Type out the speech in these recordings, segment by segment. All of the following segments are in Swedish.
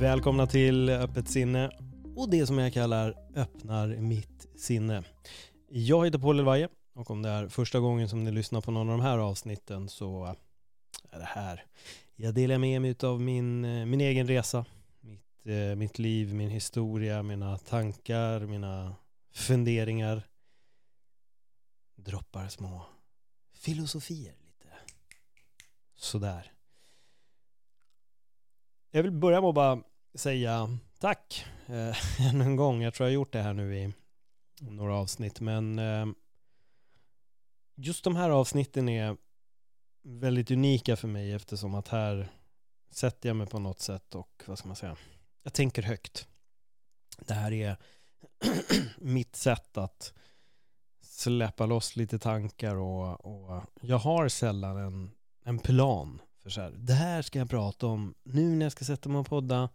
Välkomna till Öppet sinne och det som jag kallar Öppnar mitt sinne. Jag heter Paul Elvaje och om det är första gången som ni lyssnar på någon av de här avsnitten så är det här. Jag delar med mig av min, eh, min egen resa, mitt, eh, mitt liv, min historia, mina tankar, mina funderingar. Droppar små filosofier lite. Sådär. Jag vill börja med att bara säga tack eh, ännu en gång. Jag tror jag har gjort det här nu i några avsnitt, men eh, just de här avsnitten är väldigt unika för mig eftersom att här sätter jag mig på något sätt och vad ska man säga, jag tänker högt. Det här är mitt sätt att släppa loss lite tankar och, och jag har sällan en, en plan för så här, det här ska jag prata om nu när jag ska sätta mig och podda.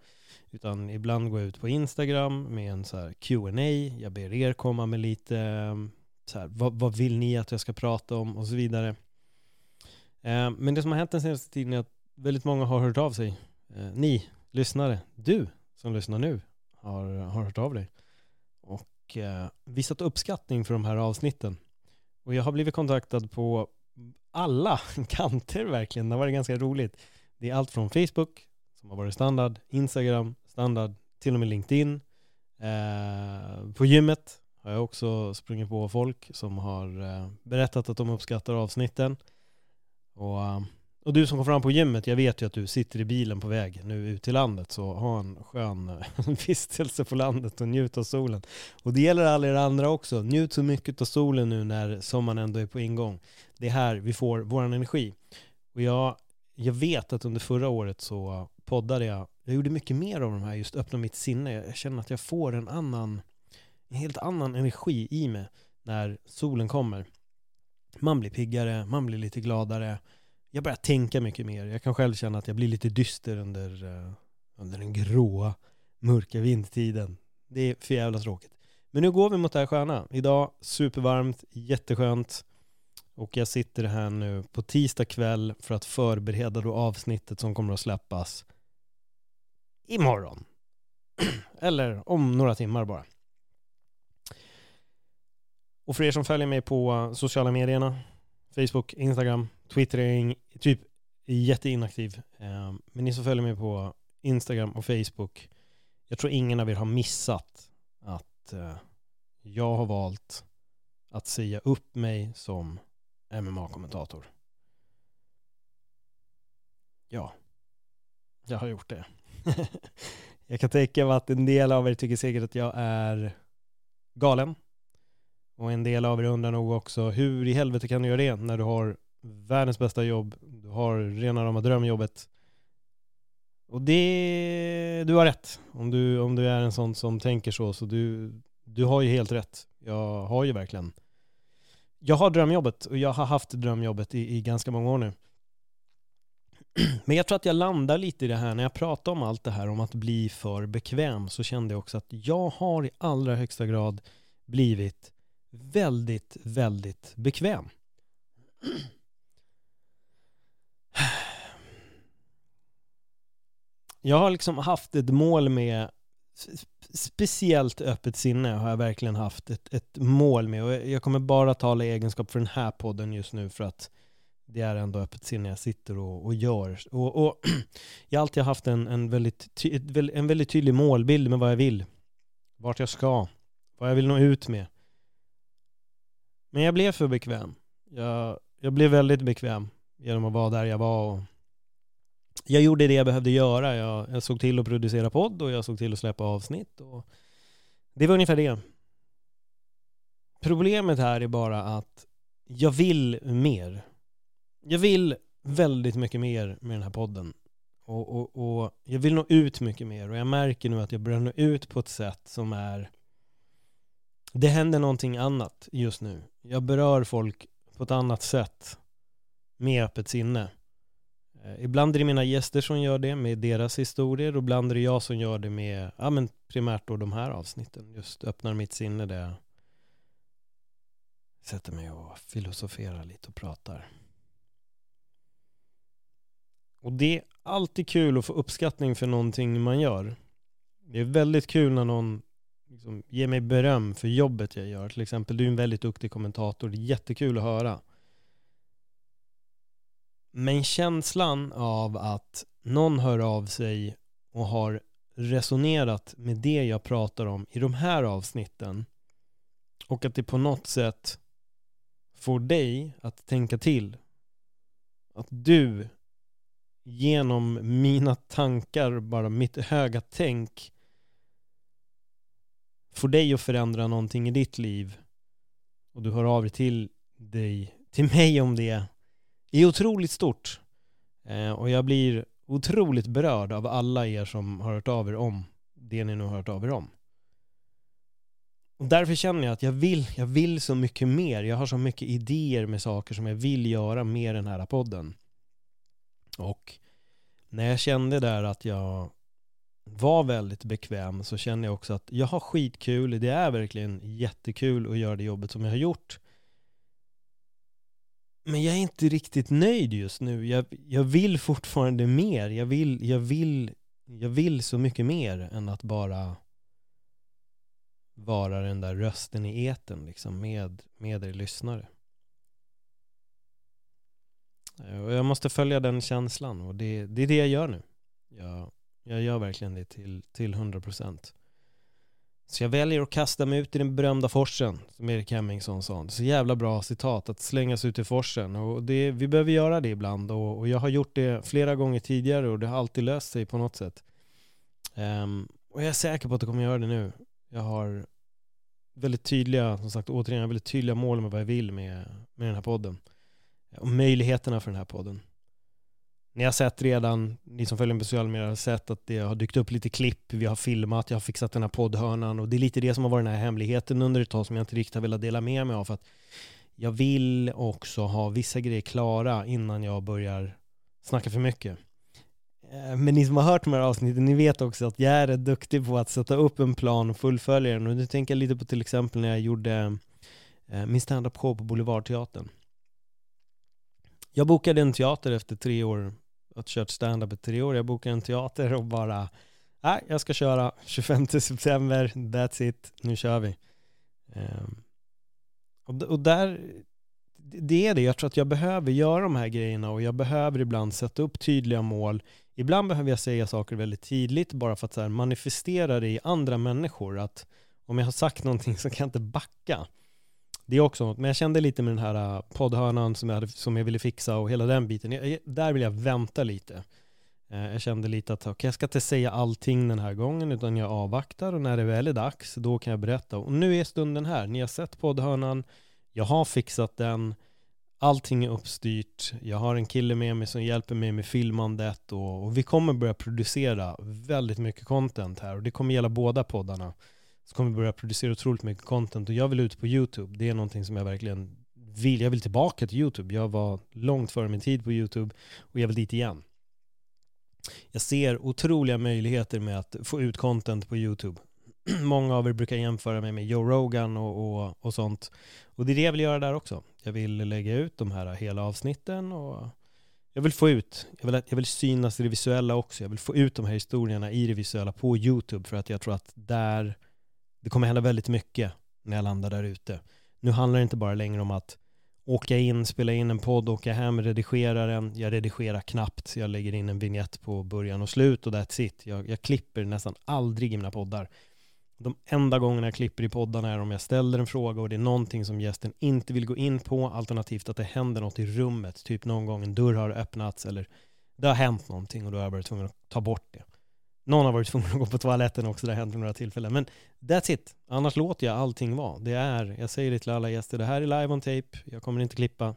Utan ibland går jag ut på Instagram med en så här Q&A. Jag ber er komma med lite ehm, så här, vad, vad vill ni att jag ska prata om och så vidare. Eh, men det som har hänt den senaste tiden är att väldigt många har hört av sig. Eh, ni lyssnare, du som lyssnar nu har, har hört av dig och eh, visat uppskattning för de här avsnitten. Och jag har blivit kontaktad på alla kanter verkligen. Det har varit ganska roligt. Det är allt från Facebook, som har varit standard, Instagram, standard, till och med LinkedIn. Eh, på gymmet har jag också sprungit på folk som har eh, berättat att de uppskattar avsnitten. Och, eh, och du som kom fram på gymmet, jag vet ju att du sitter i bilen på väg nu ut till landet, så ha en skön vistelse på landet och njut av solen. Och det gäller alla er andra också. Njut så mycket av solen nu när sommaren ändå är på ingång. Det är här vi får vår energi. Och jag, jag vet att under förra året så poddade jag, jag gjorde mycket mer av de här, just öppna mitt sinne. Jag känner att jag får en annan, en helt annan energi i mig när solen kommer. Man blir piggare, man blir lite gladare. Jag börjar tänka mycket mer. Jag kan själv känna att jag blir lite dyster under, uh, under den gråa, mörka vindtiden. Det är för jävla tråkigt. Men nu går vi mot det här sköna. Idag supervarmt, jätteskönt. Och jag sitter här nu på tisdag kväll för att förbereda då avsnittet som kommer att släppas imorgon. Eller om några timmar bara. Och för er som följer mig på eh, sociala medierna, Facebook, Instagram, Twitter är typ jätteinaktiv. Ehm, men ni som följer mig på Instagram och Facebook, jag tror ingen av er har missat att eh, jag har valt att säga upp mig som MMA-kommentator. Ja, jag har gjort det. jag kan tänka mig att en del av er tycker säkert att jag är galen. Och en del av er undrar nog också, hur i helvete kan du göra det när du har världens bästa jobb, du har rena rama drömjobbet. Och det, du har rätt. Om du, om du är en sån som tänker så, så du, du har ju helt rätt. Jag har ju verkligen jag har drömjobbet och jag har haft drömjobbet i, i ganska många år nu. Men jag tror att jag landar lite i det här, när jag pratar om allt det här om att bli för bekväm så kände jag också att jag har i allra högsta grad blivit väldigt, väldigt bekväm. Jag har liksom haft ett mål med speciellt öppet sinne har jag verkligen haft ett, ett mål med och jag kommer bara tala i egenskap för den här podden just nu för att det är ändå öppet sinne jag sitter och, och gör. Och, och jag har alltid haft en, en, väldigt ty, en väldigt tydlig målbild med vad jag vill. Vart jag ska. Vad jag vill nå ut med. Men jag blev för bekväm. Jag, jag blev väldigt bekväm genom att vara där jag var och jag gjorde det jag behövde göra. Jag, jag såg till att producera podd och jag såg till att släppa avsnitt. Och det var ungefär det. Problemet här är bara att jag vill mer. Jag vill väldigt mycket mer med den här podden. Och, och, och jag vill nå ut mycket mer och jag märker nu att jag börjar nå ut på ett sätt som är det händer någonting annat just nu. Jag berör folk på ett annat sätt med öppet sinne. Eh, ibland är det mina gäster som gör det med deras historier och ibland är det jag som gör det med, ja men primärt då de här avsnitten. Just öppnar mitt sinne där jag sätter mig och filosoferar lite och pratar. Och det är alltid kul att få uppskattning för någonting man gör. Det är väldigt kul när någon liksom ger mig beröm för jobbet jag gör. Till exempel, du är en väldigt duktig kommentator. Det är jättekul att höra. Men känslan av att någon hör av sig och har resonerat med det jag pratar om i de här avsnitten och att det på något sätt får dig att tänka till. Att du genom mina tankar, bara mitt höga tänk får dig att förändra någonting i ditt liv och du hör av dig till dig, till mig om det är otroligt stort. Eh, och jag blir otroligt berörd av alla er som har hört av er om det ni nu har hört av er om. Och därför känner jag att jag vill, jag vill så mycket mer. Jag har så mycket idéer med saker som jag vill göra med den här podden. Och när jag kände där att jag var väldigt bekväm så känner jag också att jag har skitkul. Det är verkligen jättekul att göra det jobbet som jag har gjort. Men jag är inte riktigt nöjd just nu. Jag, jag vill fortfarande mer. Jag vill, jag, vill, jag vill så mycket mer än att bara vara den där rösten i eten liksom med, med er lyssnare. Eh, och jag måste följa den känslan och det, det är det jag gör nu. Jag, jag gör verkligen det till, till 100%. Så jag väljer att kasta mig ut i den berömda forsen, som Erik Hemmingsson sa. Så jävla bra citat, att slängas ut i forsen. Och det, vi behöver göra det ibland och, och, jag har gjort det flera gånger tidigare och det har alltid löst sig på något sätt. Um, och jag är säker på att jag kommer göra det nu. Jag har väldigt tydliga, som sagt återigen, väldigt tydliga mål med vad jag vill med, med den här podden. Och möjligheterna för den här podden. Ni har sett redan, ni som följer mig på sociala medier har sett att det har dykt upp lite klipp, vi har filmat, jag har fixat den här poddhörnan och det är lite det som har varit den här hemligheten under ett tag som jag inte riktigt har velat dela med mig av för att jag vill också ha vissa grejer klara innan jag börjar snacka för mycket. Eh, men ni som har hört de här avsnitten, ni vet också att jag är rätt duktig på att sätta upp en plan och fullfölja den. Och nu tänker jag lite på till exempel när jag gjorde eh, min standup show på Boulevardteatern. Jag bokade en teater efter tre år, att kört standup i tre år. Jag bokade en teater och bara, nej, jag ska köra 25 september, that's it, nu kör vi. Um, och, och där, det är det, jag tror att jag behöver göra de här grejerna och jag behöver ibland sätta upp tydliga mål. Ibland behöver jag säga saker väldigt tydligt bara för att så här, manifestera det i andra människor. Att om jag har sagt någonting så kan jag inte backa. Det är också något, men jag kände lite med den här äh, poddhörnan som jag, hade, som jag ville fixa och hela den biten. Jag, där vill jag vänta lite. Eh, jag kände lite att okay, jag ska inte säga allting den här gången utan jag avvaktar och när det väl är dags då kan jag berätta. Och nu är stunden här. Ni har sett poddhörnan. Jag har fixat den. Allting är uppstyrt. Jag har en kille med mig som hjälper mig med filmandet och, och vi kommer börja producera väldigt mycket content här och det kommer gälla båda poddarna så kommer vi börja producera otroligt mycket content och jag vill ut på YouTube. Det är någonting som jag verkligen vill. Jag vill tillbaka till YouTube. Jag var långt före min tid på YouTube och jag vill dit igen. Jag ser otroliga möjligheter med att få ut content på YouTube. Många av er brukar jämföra mig med Joe Rogan och, och, och sånt. Och det är det jag vill göra där också. Jag vill lägga ut de här hela avsnitten och jag vill få ut, jag vill, jag vill synas i det visuella också. Jag vill få ut de här historierna i det visuella på YouTube för att jag tror att där det kommer hända väldigt mycket när jag landar där ute. Nu handlar det inte bara längre om att åka in, spela in en podd, åka hem, redigera den. Jag redigerar knappt. Jag lägger in en vignett på början och slut och that's it. Jag, jag klipper nästan aldrig i mina poddar. De enda gångerna jag klipper i poddarna är om jag ställer en fråga och det är någonting som gästen inte vill gå in på, alternativt att det händer något i rummet, typ någon gång en dörr har öppnats eller det har hänt någonting och då har jag varit tvungen att ta bort det. Någon har varit tvungen att gå på toaletten också, det har hänt vid några tillfällen. Men that's it. Annars låter jag allting vara. Det är, jag säger det till alla gäster, det här är live on tape. Jag kommer inte klippa.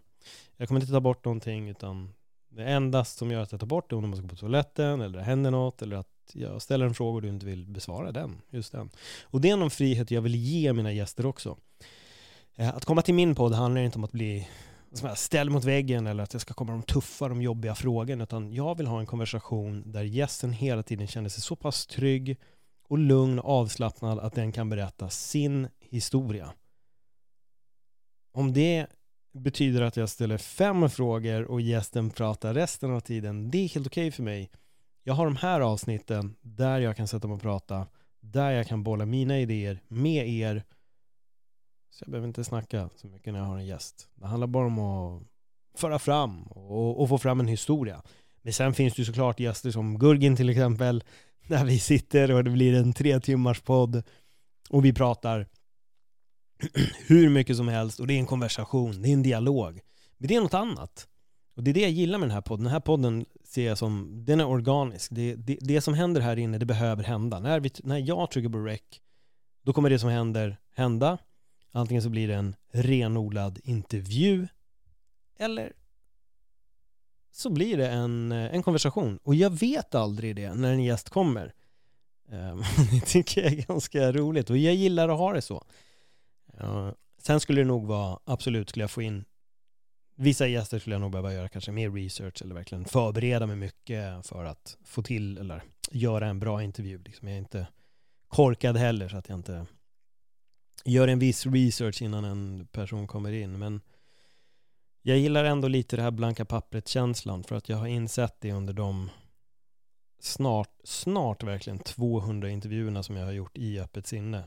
Jag kommer inte ta bort någonting, utan det enda som gör att jag tar bort det är om man ska gå på toaletten, eller det händer något, eller att jag ställer en fråga och du inte vill besvara den, just den. Och det är någon frihet jag vill ge mina gäster också. Eh, att komma till min podd handlar inte om att bli ställd mot väggen eller att jag ska komma med de tuffa, de jobbiga frågorna, utan jag vill ha en konversation där gästen hela tiden känner sig så pass trygg och lugn och avslappnad att den kan berätta sin historia. Om det betyder att jag ställer fem frågor och gästen pratar resten av tiden, det är helt okej okay för mig. Jag har de här avsnitten där jag kan sätta mig och prata, där jag kan bolla mina idéer med er. Så jag behöver inte snacka så mycket när jag har en gäst. Det handlar bara om att föra fram och, och få fram en historia. Men sen finns det ju såklart gäster som Gurgin till exempel, där vi sitter och det blir en tre timmars podd och vi pratar hur mycket som helst och det är en konversation, det är en dialog. Men det är något annat. Och det är det jag gillar med den här podden. Den här podden ser jag som, den är organisk. Det, det, det som händer här inne, det behöver hända. När, vi, när jag trycker på rec, då kommer det som händer hända. Antingen så blir det en renodlad intervju eller så blir det en, eh, en konversation. Och jag vet aldrig det när en gäst kommer. Ehm, det tycker jag är ganska roligt och jag gillar att ha det så. Ehm, sen skulle det nog vara, absolut skulle jag få in Vissa gäster skulle jag nog behöva göra kanske mer research eller verkligen förbereda mig mycket för att få till eller göra en bra intervju. Liksom jag är inte korkad heller så att jag inte gör en viss research innan en person kommer in. Men jag gillar ändå lite det här blanka pappret-känslan för att jag har insett det under de snart, snart verkligen 200 intervjuerna som jag har gjort i öppet sinne.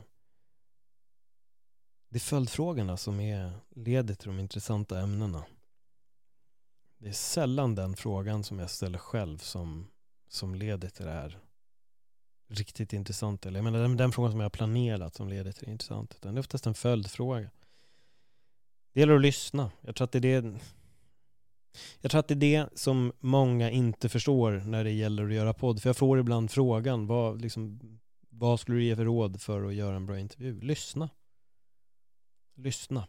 Det är följdfrågorna som är, leder till de intressanta ämnena. Det är sällan den frågan som jag ställer själv som, som leder till det här riktigt intressant. Eller jag menar den, den frågan som jag har planerat som leder till det intressant. Utan det är oftast en följdfråga. Det gäller att lyssna. Jag tror att det är det jag tror att det är det som många inte förstår när det gäller att göra podd. För jag får ibland frågan, vad, liksom, vad skulle du ge för råd för att göra en bra intervju? Lyssna. Lyssna.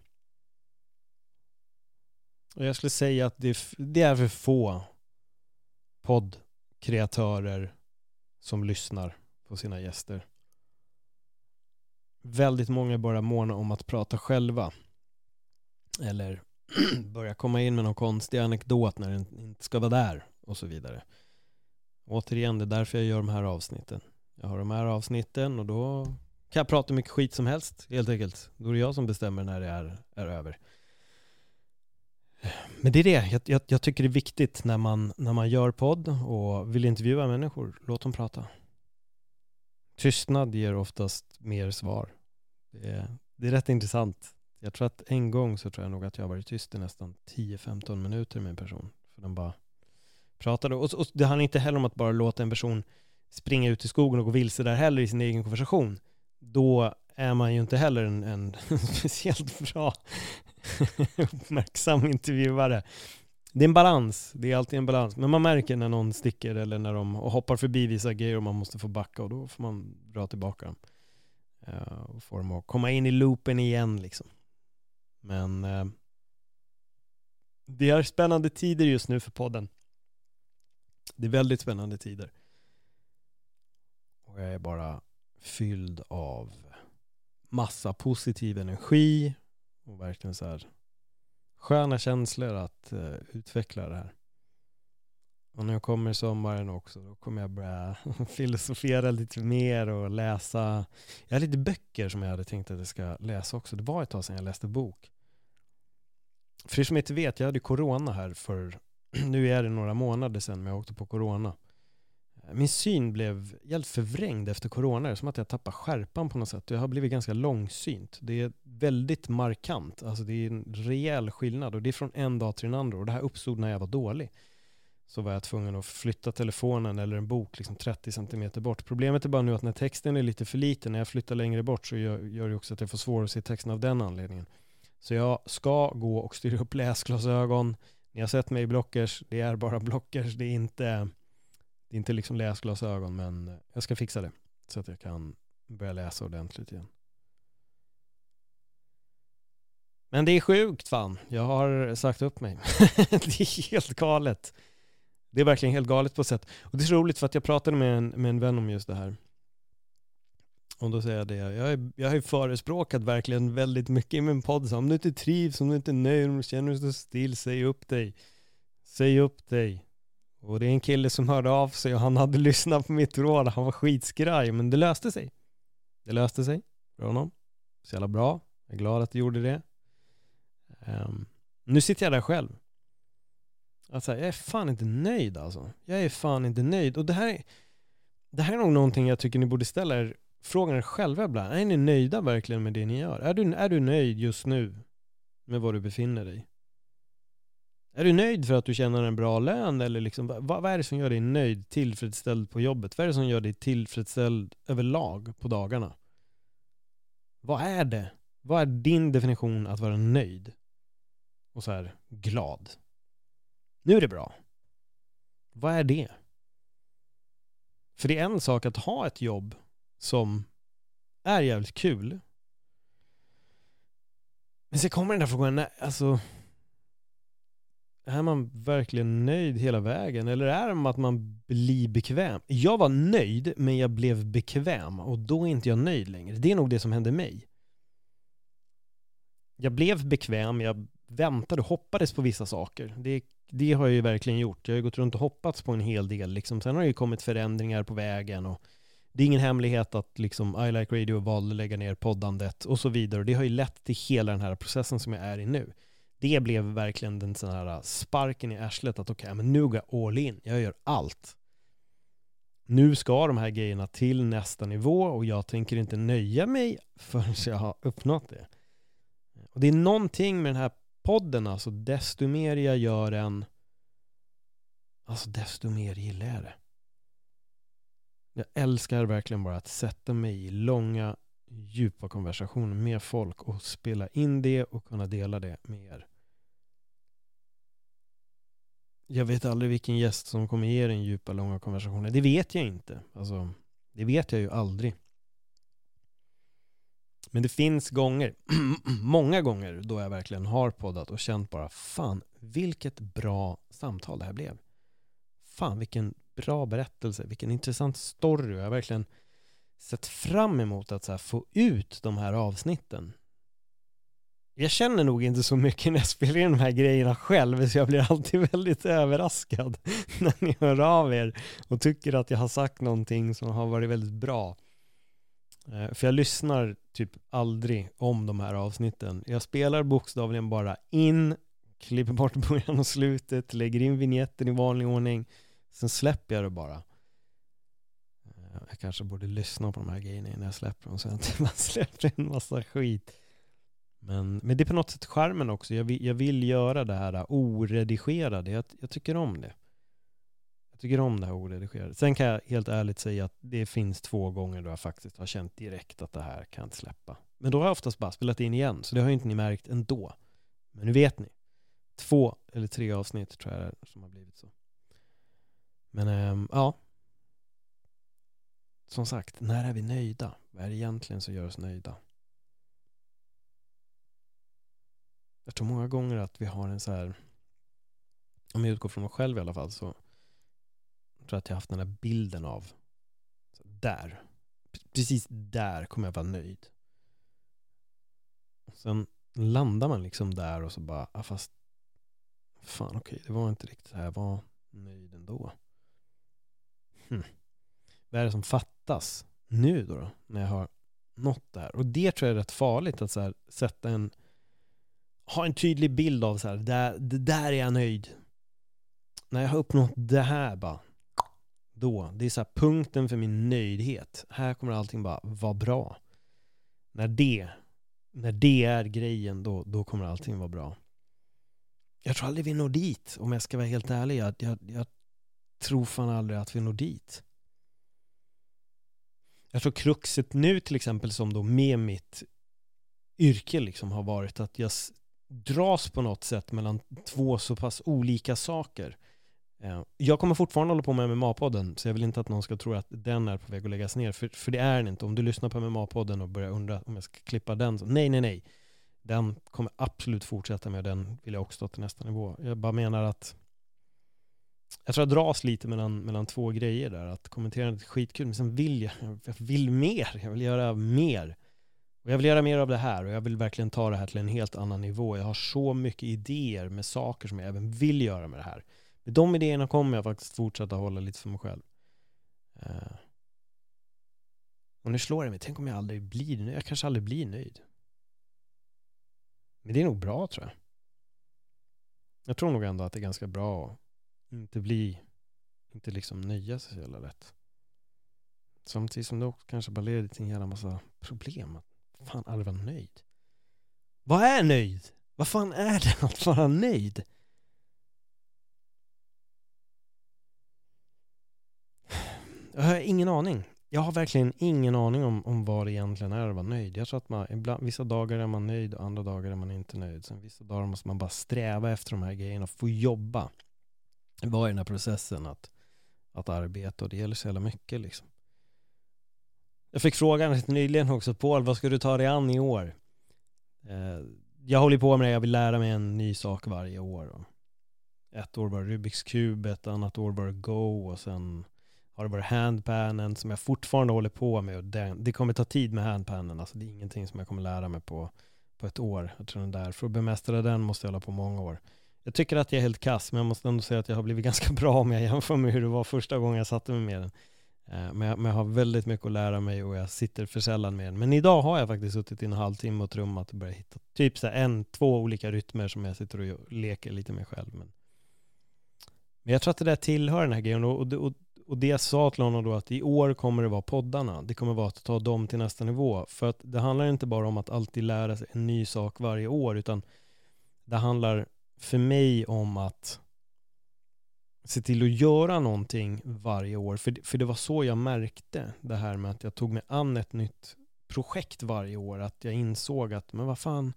Och jag skulle säga att det, det är för få poddkreatörer som lyssnar på sina gäster. Väldigt många börjar måna om att prata själva. Eller börja komma in med någon konstig anekdot när den inte ska vara där och så vidare. Återigen, det är därför jag gör de här avsnitten. Jag har de här avsnitten och då kan jag prata mycket skit som helst helt enkelt. Då är det jag som bestämmer när det är, är över. Men det är det, jag, jag, jag, tycker det är viktigt när man, när man gör podd och vill intervjua människor, låt dem prata. Tystnad ger oftast mer svar. Det är, det är rätt intressant. Jag tror att en gång så tror jag nog att jag varit tyst i nästan 10-15 minuter med en person. För de bara pratade. Och, och det handlar inte heller om att bara låta en person springa ut i skogen och gå vilse där heller i sin egen konversation. Då är man ju inte heller en, en speciellt bra uppmärksam intervjuare. Det är en balans, det är alltid en balans. Men man märker när någon sticker eller när de hoppar förbi vissa grejer och man måste få backa och då får man dra tillbaka dem. Uh, och få dem att komma in i loopen igen liksom. Men uh, det är spännande tider just nu för podden. Det är väldigt spännande tider. Och jag är bara fylld av massa positiv energi och verkligen så här sköna känslor att uh, utveckla det här. Och när jag kommer sommaren också, då kommer jag börja filosofera lite mer och läsa. Jag har lite böcker som jag hade tänkt att jag ska läsa också. Det var ett tag sedan jag läste bok. För er som inte vet, jag hade corona här för, nu är det några månader sedan, men jag åkte på corona. Min syn blev helt förvrängd efter corona. Det är som att jag tappar skärpan på något sätt. Jag har blivit ganska långsynt. Det är väldigt markant. Alltså det är en rejäl skillnad och det är från en dag till den andra. Och det här uppstod när jag var dålig. Så var jag tvungen att flytta telefonen eller en bok liksom 30 cm bort. Problemet är bara nu att när texten är lite för liten, när jag flyttar längre bort så gör, gör det också att jag får svårare att se texten av den anledningen. Så jag ska gå och styra upp läsglasögon. Ni har sett mig i blockers, det är bara blockers, det är inte det är inte liksom läsglasögon, men jag ska fixa det. Så att jag kan börja läsa ordentligt igen. Men det är sjukt fan. Jag har sagt upp mig. det är helt galet. Det är verkligen helt galet på sätt. Och det är så roligt för att jag pratade med en, med en vän om just det här. Och då säger jag det, jag, är, jag har ju förespråkat verkligen väldigt mycket i min podd. Så om du inte trivs, om du inte är nöjd, om du känner dig så still, säg upp dig. Säg upp dig. Och det är en kille som hörde av sig och han hade lyssnat på mitt råd. Han var skitskraj, men det löste sig. Det löste sig för honom. Så jävla bra. Jag är glad att du gjorde det. Um, nu sitter jag där själv. Alltså, jag är fan inte nöjd alltså. Jag är fan inte nöjd. Och det här, det här är nog någonting jag tycker ni borde ställa er frågan er själva ibland. Är ni nöjda verkligen med det ni gör? Är du, är du nöjd just nu med var du befinner dig? Är du nöjd för att du tjänar en bra lön? Eller liksom, vad, vad är det som gör dig nöjd, tillfredsställd på jobbet? Vad är det som gör dig tillfredsställd överlag på dagarna? Vad är det? Vad är din definition att vara nöjd? Och så här glad. Nu är det bra. Vad är det? För det är en sak att ha ett jobb som är jävligt kul. Men sen kommer den där frågan, alltså är man verkligen nöjd hela vägen? Eller är det att man blir bekväm? Jag var nöjd, men jag blev bekväm och då är inte jag nöjd längre. Det är nog det som hände mig. Jag blev bekväm, jag väntade och hoppades på vissa saker. Det, det har jag ju verkligen gjort. Jag har ju gått runt och hoppats på en hel del. Liksom. Sen har det ju kommit förändringar på vägen och det är ingen hemlighet att liksom I Like Radio valde att lägga ner poddandet och så vidare. Och det har ju lett till hela den här processen som jag är i nu. Det blev verkligen den sån här äh, sparken i arslet att okej, okay, men nu går jag all in. Jag gör allt. Nu ska de här grejerna till nästa nivå och jag tänker inte nöja mig förrän jag har uppnått det. Och det är någonting med den här podden, alltså desto mer jag gör en, alltså desto mer gillar jag det. Jag älskar verkligen bara att sätta mig i långa, djupa konversationer med folk och spela in det och kunna dela det med er. Jag vet aldrig vilken gäst som kommer ge den djupa, långa konversationen. Det vet jag inte. Alltså, det vet jag ju aldrig. Men det finns gånger, många gånger, då jag verkligen har poddat och känt bara fan, vilket bra samtal det här blev. Fan, vilken bra berättelse, vilken intressant story. Jag har verkligen sett fram emot att så få ut de här avsnitten. Jag känner nog inte så mycket när jag spelar in de här grejerna själv, så jag blir alltid väldigt överraskad när ni hör av er och tycker att jag har sagt någonting som har varit väldigt bra. Eh, för jag lyssnar typ aldrig om de här avsnitten. Jag spelar bokstavligen bara in, klipper bort början och slutet, lägger in vignetten i vanlig ordning, sen släpper jag det bara. Eh, jag kanske borde lyssna på de här grejerna innan jag släpper dem så jag inte bara släpper en massa skit. Men, men det är på något sätt skärmen också. Jag vill, jag vill göra det här oredigerade. Jag, jag tycker om det. Jag tycker om det här oredigerade. Sen kan jag helt ärligt säga att det finns två gånger då jag faktiskt har känt direkt att det här kan jag inte släppa. Men då har jag oftast bara spelat in igen, så det har ju inte ni märkt ändå. Men nu vet ni. Två eller tre avsnitt tror jag det är som har blivit så. Men äm, ja. Som sagt, när är vi nöjda? Vad är det egentligen som gör oss nöjda? Jag tror många gånger att vi har en så här, om jag utgår från mig själv i alla fall, så tror jag att jag har haft den här bilden av, där, precis där kommer jag vara nöjd. Och sen landar man liksom där och så bara, ah, fast fan okej, det var inte riktigt så här, jag var nöjd ändå. Hm. Vad är det som fattas nu då, då, när jag har nått det här? Och det tror jag är rätt farligt att så här, sätta en ha en tydlig bild av så här, där, där är jag nöjd. När jag har uppnått det här bara, då, det är så här punkten för min nöjdhet. Här kommer allting bara vara bra. När det, när det är grejen, då, då kommer allting vara bra. Jag tror aldrig vi når dit, om jag ska vara helt ärlig. Jag, jag, jag tror fan aldrig att vi når dit. Jag tror kruxet nu till exempel som då med mitt yrke liksom har varit att jag dras på något sätt mellan två så pass olika saker. Eh, jag kommer fortfarande hålla på med MMA-podden, så jag vill inte att någon ska tro att den är på väg att läggas ner, för, för det är den inte. Om du lyssnar på MMA-podden och börjar undra om jag ska klippa den, så nej, nej, nej. Den kommer absolut fortsätta med, den vill jag också ta till nästa nivå. Jag bara menar att jag tror jag dras lite mellan, mellan två grejer där. Att kommentera är skitkul, men sen vill jag, jag vill mer. Jag vill göra mer. Och jag vill göra mer av det här och jag vill verkligen ta det här till en helt annan nivå. Jag har så mycket idéer med saker som jag även vill göra med det här. Med de idéerna kommer jag faktiskt fortsätta hålla lite för mig själv. Eh. Och nu slår det mig, tänk om jag aldrig blir nöjd. Jag kanske aldrig blir nöjd. Men det är nog bra tror jag. Jag tror nog ändå att det är ganska bra att inte bli, inte liksom nöja sig så jävla lätt. Samtidigt som det också kanske bara leder till en jävla massa problem. Att fan aldrig vara nöjd. Vad är nöjd? Vad fan är det att vara nöjd? Jag har ingen aning. Jag har verkligen ingen aning om, om vad det egentligen är att vara nöjd. Jag tror att man, ibland, vissa dagar är man nöjd och andra dagar är man inte nöjd. Sen vissa dagar måste man bara sträva efter de här grejerna och få jobba. Vara i den här processen att, att arbeta och det gäller så jävla mycket liksom. Jag fick frågan nyligen också, Paul, vad ska du ta dig an i år? Eh, jag håller på med det, jag vill lära mig en ny sak varje år. Ett år var Rubiks kub, ett annat år var Go och sen har det varit handpannen som jag fortfarande håller på med och den, det kommer ta tid med handpannen, alltså det är ingenting som jag kommer lära mig på, på ett år. Jag tror den där, för att bemästra den måste jag hålla på många år. Jag tycker att jag är helt kass, men jag måste ändå säga att jag har blivit ganska bra om jag jämför med hur det var första gången jag satte mig med den. Eh, men jag, men jag har väldigt mycket att lära mig och jag sitter för sällan med den. Men idag har jag faktiskt suttit i en halvtimme och trummat och börjat hitta typ så en, två olika rytmer som jag sitter och leker lite med själv. Men, men jag tror att det där tillhör den här grejen och, och, och det jag sa till honom då att i år kommer det vara poddarna. Det kommer vara att ta dem till nästa nivå. För att det handlar inte bara om att alltid lära sig en ny sak varje år utan det handlar för mig om att se till att göra någonting varje år. För, för det var så jag märkte det här med att jag tog mig an ett nytt projekt varje år. Att jag insåg att, men vad fan,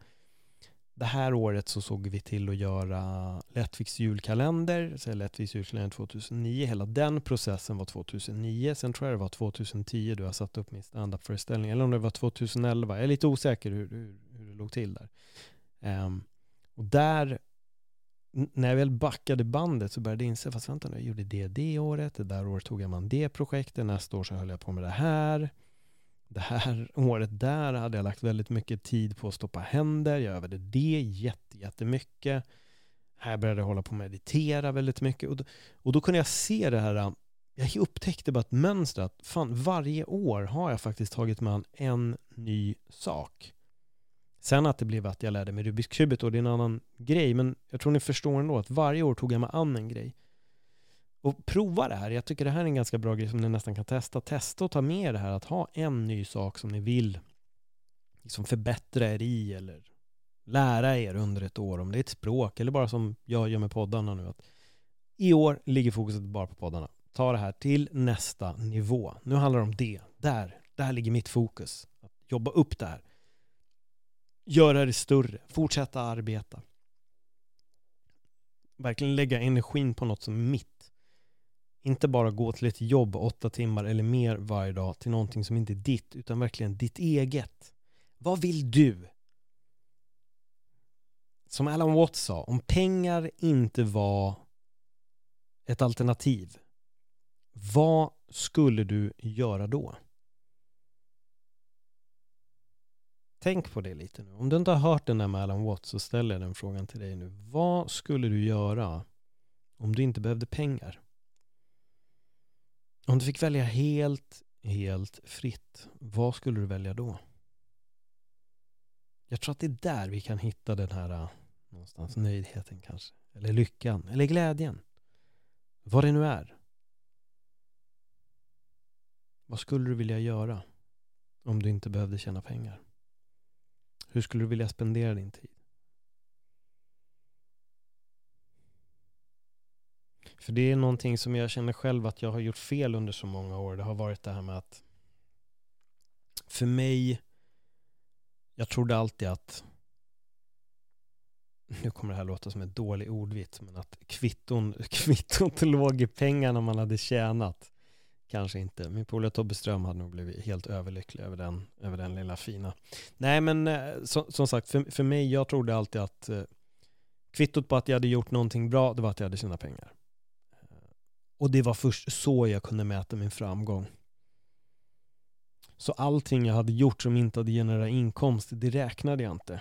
det här året så såg vi till att göra Lättviks julkalender, så Lättviks julkalender 2009. Hela den processen var 2009. Sen tror jag det var 2010 du har satt upp min standup-föreställning. Eller om det var 2011. Jag är lite osäker hur, hur, hur det låg till där. Um, och där när jag väl backade bandet så började jag inse, fast vänta nu, jag gjorde det det året, det där året tog jag man det projektet, nästa år så höll jag på med det här. Det här året där hade jag lagt väldigt mycket tid på att stoppa händer, jag övade det jätte, jättemycket. Här började jag hålla på att meditera väldigt mycket och då, och då kunde jag se det här, jag upptäckte bara ett mönster att fan varje år har jag faktiskt tagit mig an en ny sak. Sen att det blev att jag lärde mig Rubiks kubet och det är en annan grej, men jag tror ni förstår ändå att varje år tog jag mig an en grej. Och prova det här. Jag tycker det här är en ganska bra grej som ni nästan kan testa. Testa och ta med det här att ha en ny sak som ni vill liksom förbättra er i eller lära er under ett år. Om det är ett språk eller bara som jag gör med poddarna nu. Att I år ligger fokuset bara på poddarna. Ta det här till nästa nivå. Nu handlar det om det. Där, där ligger mitt fokus. Att jobba upp det här göra det större, fortsätta arbeta. Verkligen lägga energin på något som är mitt. Inte bara gå till ett jobb åtta timmar eller mer varje dag till någonting som inte är ditt, utan verkligen ditt eget. Vad vill du? Som Alan Watts sa, om pengar inte var ett alternativ, vad skulle du göra då? Tänk på det lite nu. Om du inte har hört den där med Alan Watts så ställer jag den frågan till dig nu. Vad skulle du göra om du inte behövde pengar? Om du fick välja helt, helt fritt, vad skulle du välja då? Jag tror att det är där vi kan hitta den här äh, någonstans nöjdheten kanske. Eller lyckan, eller glädjen. Vad det nu är. Vad skulle du vilja göra om du inte behövde tjäna pengar? Hur skulle du vilja spendera din tid? För det är någonting som jag känner själv att jag har gjort fel under så många år. Det har varit det här med att för mig, jag trodde alltid att nu kommer det här låta som en dålig ordvits, men att kvitton, kvittot låg i pengarna man hade tjänat. Kanske inte. Min polare Tobbe Ström hade nog blivit helt överlycklig över den, över den lilla fina. Nej, men eh, så, som sagt, för, för mig, jag trodde alltid att eh, kvittot på att jag hade gjort någonting bra, det var att jag hade tjänat pengar. Eh, och det var först så jag kunde mäta min framgång. Så allting jag hade gjort som inte hade genererat inkomst, det räknade jag inte.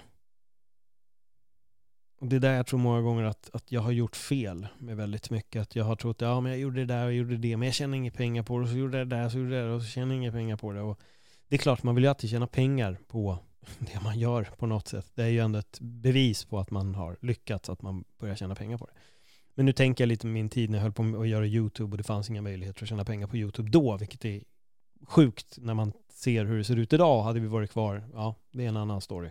Och det är där jag tror många gånger att, att jag har gjort fel med väldigt mycket. Att jag har trott att ja, men jag gjorde det där och gjorde det, men jag tjänade inga pengar på det. Och så gjorde jag det där, så gjorde jag det och så tjänade jag inga pengar på det. Och det är klart, man vill ju alltid tjäna pengar på det man gör på något sätt. Det är ju ändå ett bevis på att man har lyckats, att man börjar tjäna pengar på det. Men nu tänker jag lite min tid när jag höll på att göra YouTube och det fanns inga möjligheter att tjäna pengar på YouTube då, vilket är sjukt när man ser hur det ser ut idag. Hade vi varit kvar, ja, det är en annan story.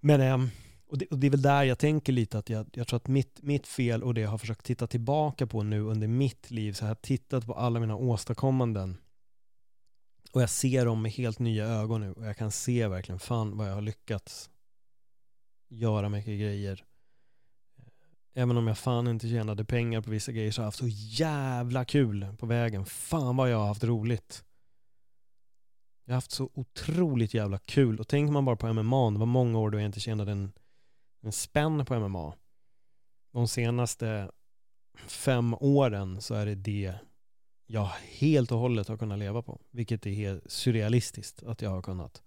Men, ehm, och det, och det är väl där jag tänker lite att jag, jag tror att mitt, mitt fel och det jag har försökt titta tillbaka på nu under mitt liv, så jag har tittat på alla mina åstadkommanden och jag ser dem med helt nya ögon nu och jag kan se verkligen fan vad jag har lyckats göra mycket grejer Även om jag fan inte tjänade pengar på vissa grejer så har jag haft så jävla kul på vägen. Fan vad jag har haft roligt. Jag har haft så otroligt jävla kul. Och tänker man bara på MMA, det var många år då jag inte tjänade en, en spänn på MMA. De senaste fem åren så är det det jag helt och hållet har kunnat leva på. Vilket är helt surrealistiskt att jag har kunnat.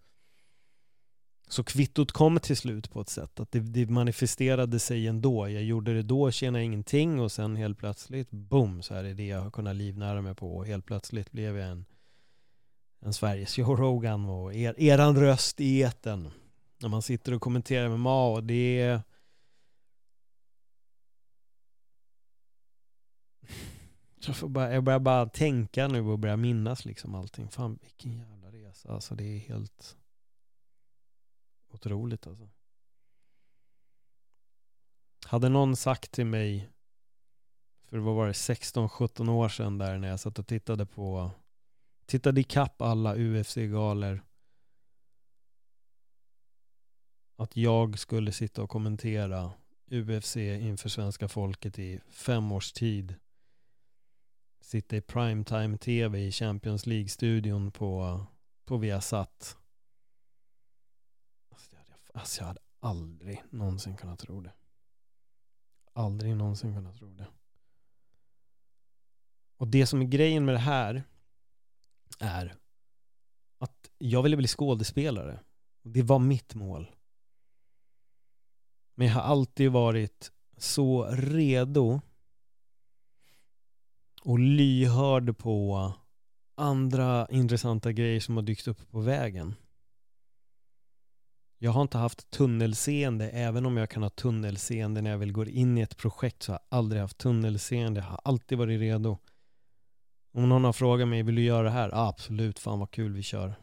Så kvittot kom till slut på ett sätt, att det, det, manifesterade sig ändå. Jag gjorde det då, tjänade ingenting och sen helt plötsligt, boom, så är det det jag har kunnat livnära mig på. Och helt plötsligt blev jag en, en Sveriges Joe Rogan och er, eran röst i eten när man sitter och kommenterar med och det är jag, får bara, jag börjar bara tänka nu och börjar minnas liksom allting. Fan vilken jävla resa. Alltså det är helt otroligt alltså. Hade någon sagt till mig för vad var det, 16-17 år sedan där när jag satt och tittade på tittade ikapp alla UFC-galor att jag skulle sitta och kommentera UFC inför svenska folket i fem års tid sitta i primetime tv i Champions League-studion på, på Viasat alltså, alltså jag hade aldrig någonsin kunnat tro det. Aldrig någonsin kunnat tro det. Och det som är grejen med det här är att jag ville bli skådespelare. Det var mitt mål. Men jag har alltid varit så redo och lyhörd på andra intressanta grejer som har dykt upp på vägen. Jag har inte haft tunnelseende, även om jag kan ha tunnelseende när jag vill gå in i ett projekt så har jag aldrig haft tunnelseende. Jag har alltid varit redo. Om någon har frågat mig, vill du göra det här? Ah, absolut, fan vad kul, vi kör.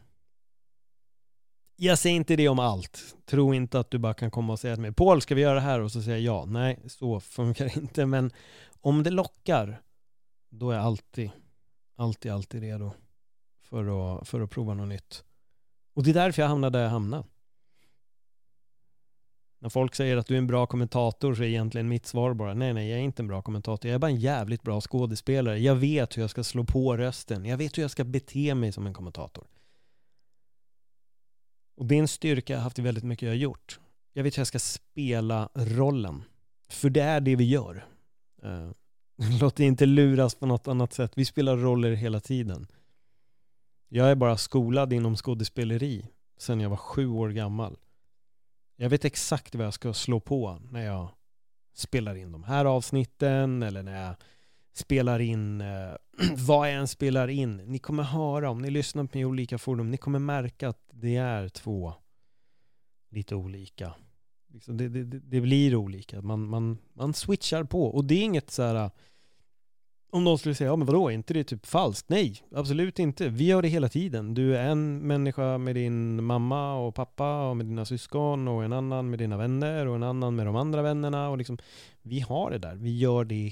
Jag säger inte det om allt. Tro inte att du bara kan komma och säga till mig, Paul, ska vi göra det här? Och så säger jag ja. Nej, så funkar det inte. Men om det lockar, då är jag alltid, alltid, alltid redo för att, för att prova något nytt. Och det är därför jag hamnade där jag hamnade. När folk säger att du är en bra kommentator så är egentligen mitt svar bara nej, nej, jag är inte en bra kommentator. Jag är bara en jävligt bra skådespelare. Jag vet hur jag ska slå på rösten. Jag vet hur jag ska bete mig som en kommentator. Och det är en styrka jag har haft i väldigt mycket jag har gjort. Jag vet hur jag ska spela rollen. För det är det vi gör. Uh, låt inte luras på något annat sätt. Vi spelar roller hela tiden. Jag är bara skolad inom skådespeleri sedan jag var sju år gammal. Jag vet exakt vad jag ska slå på när jag spelar in de här avsnitten eller när jag spelar in eh, vad jag än spelar in. Ni kommer höra, om ni lyssnar på olika forum, ni kommer märka att det är två lite olika. Liksom det, det, det, blir olika. Man, man, man switchar på och det är inget så här eh, om någon skulle säga, ja men vadå, är inte det typ falskt? Nej, absolut inte. Vi gör det hela tiden. Du är en människa med din mamma och pappa och med dina syskon och en annan med dina vänner och en annan med de andra vännerna och liksom, vi har det där. Vi gör det.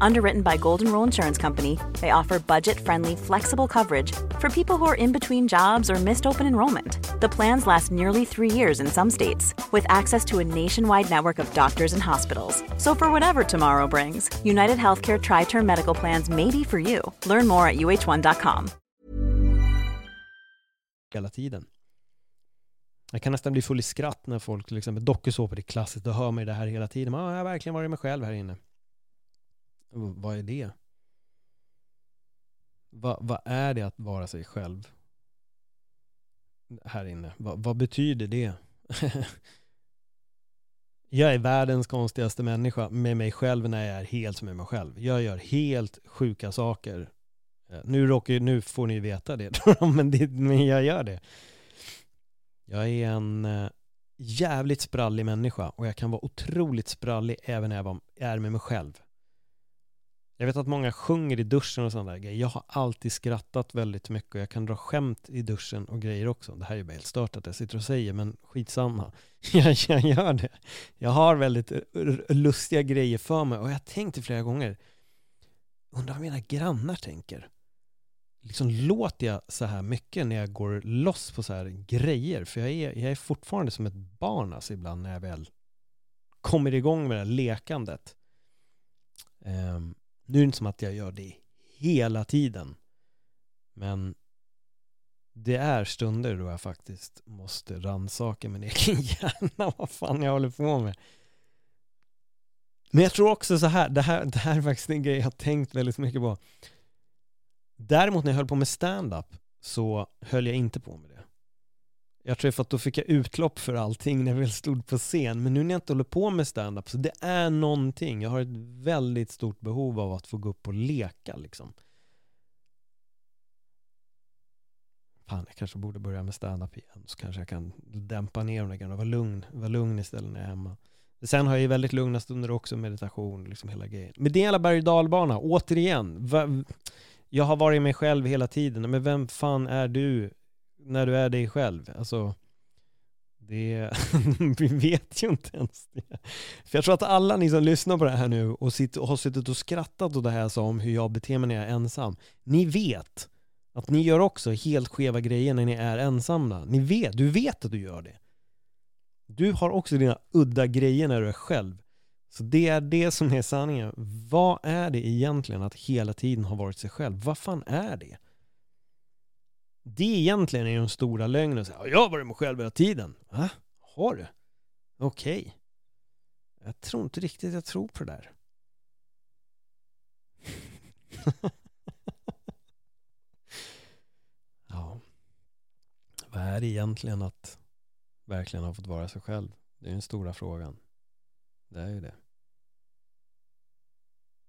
Underwritten by Golden Rule Insurance Company, they offer budget friendly, flexible coverage for people who are in between jobs or missed open enrollment. The plans last nearly three years in some states, with access to a nationwide network of doctors and hospitals. So, for whatever tomorrow brings, United Healthcare Tri Term Medical Plans may be for you. Learn more at uh1.com. hela tiden. Jag kan nästan bli full i skratt när folk till är klassiskt, då hör man det här hela tiden. Ah, jag har verkligen varit mig själv här inne. Vad är det? Va, vad är det att vara sig själv? Här inne. Va, vad betyder det? jag är världens konstigaste människa med mig själv när jag är helt med mig själv. Jag gör helt sjuka saker. Eh, nu, råkar, nu får ni veta det, men, det, men jag gör det. Jag är en eh, jävligt sprallig människa och jag kan vara otroligt sprallig även när jag är med mig själv. Jag vet att många sjunger i duschen och sådana där grejer. Jag har alltid skrattat väldigt mycket och jag kan dra skämt i duschen och grejer också. Det här är ju bara helt stört att jag sitter och säger, men skitsamma. Jag, jag gör det. Jag har väldigt lustiga grejer för mig och jag tänkte flera gånger, undrar vad mina grannar tänker. Liksom låter jag så här mycket när jag går loss på så här grejer? För jag är, jag är fortfarande som ett barn alltså ibland när jag väl kommer igång med det här lekandet. Um, nu är det inte som att jag gör det hela tiden. Men det är stunder då jag faktiskt måste rannsaka min egen hjärna. Vad fan jag håller på med. Men jag tror också så här, det här, det här är faktiskt en grej jag har tänkt väldigt mycket på. Däremot när jag höll på med stand-up så höll jag inte på med det. Jag tror för att då fick jag utlopp för allting när jag väl stod på scen. Men nu när jag inte håller på med stand-up så det är någonting. Jag har ett väldigt stort behov av att få gå upp och leka liksom. Fan, jag kanske borde börja med stand-up igen. Så kanske jag kan dämpa ner de där grejerna och vara lugn, vara lugn istället när jag är hemma. Sen har jag ju väldigt lugna stunder också, meditation, liksom hela grejen. Men det är hela berg och dalbana, återigen. Jag har varit mig själv hela tiden, men vem fan är du när du är dig själv? Alltså, det, vi vet ju inte ens det. För jag tror att alla ni som lyssnar på det här nu och, sitter, och har suttit och skrattat åt det här som hur jag beter mig när jag är ensam. Ni vet att ni gör också helt skeva grejer när ni är ensamma. Ni vet, du vet att du gör det. Du har också dina udda grejer när du är själv. Så det är det som är sanningen. Vad är det egentligen att hela tiden ha varit sig själv? Vad fan är det? Det egentligen är ju den stora lögnen. Så här, Jag har varit mig själv hela tiden. Va? Har du? Okej. Jag tror inte riktigt jag tror på det där. ja. Vad är det egentligen att verkligen ha fått vara sig själv? Det är den stora frågan. Det är ju det.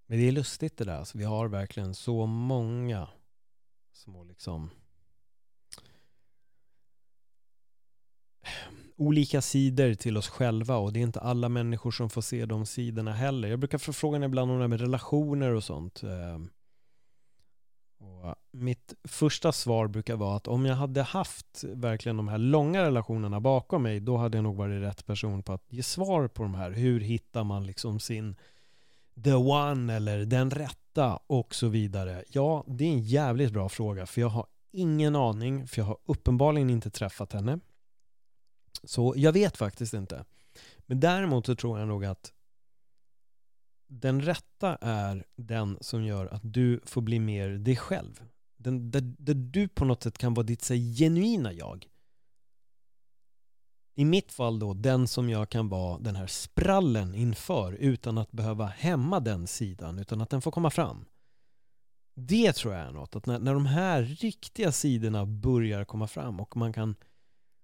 Men det är lustigt det där. Alltså, vi har verkligen så många små liksom olika sidor till oss själva och det är inte alla människor som får se de sidorna heller. Jag brukar få frågan ibland om det här med relationer och sånt. Ehm, och mitt första svar brukar vara att om jag hade haft verkligen de här långa relationerna bakom mig, då hade jag nog varit rätt person på att ge svar på de här. Hur hittar man liksom sin the one eller den rätta och så vidare. Ja, det är en jävligt bra fråga för jag har ingen aning, för jag har uppenbarligen inte träffat henne. Så jag vet faktiskt inte. Men däremot så tror jag nog att den rätta är den som gör att du får bli mer dig själv. Den, där, där du på något sätt kan vara ditt så genuina jag. I mitt fall då, den som jag kan vara den här sprallen inför utan att behöva hämma den sidan, utan att den får komma fram. Det tror jag är något, att när, när de här riktiga sidorna börjar komma fram och man kan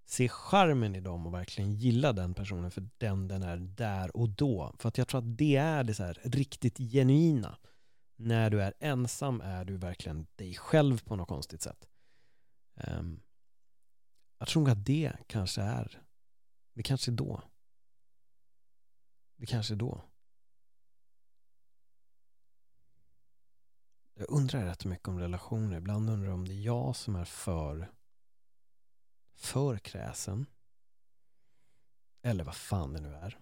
se charmen i dem och verkligen gilla den personen för den den är där och då. För att jag tror att det är det så här riktigt genuina. När du är ensam är du verkligen dig själv på något konstigt sätt. Um, jag tror att det kanske är, det kanske är då. Det kanske är då. Jag undrar rätt mycket om relationer. Ibland undrar jag om det är jag som är för för kräsen. Eller vad fan det nu är.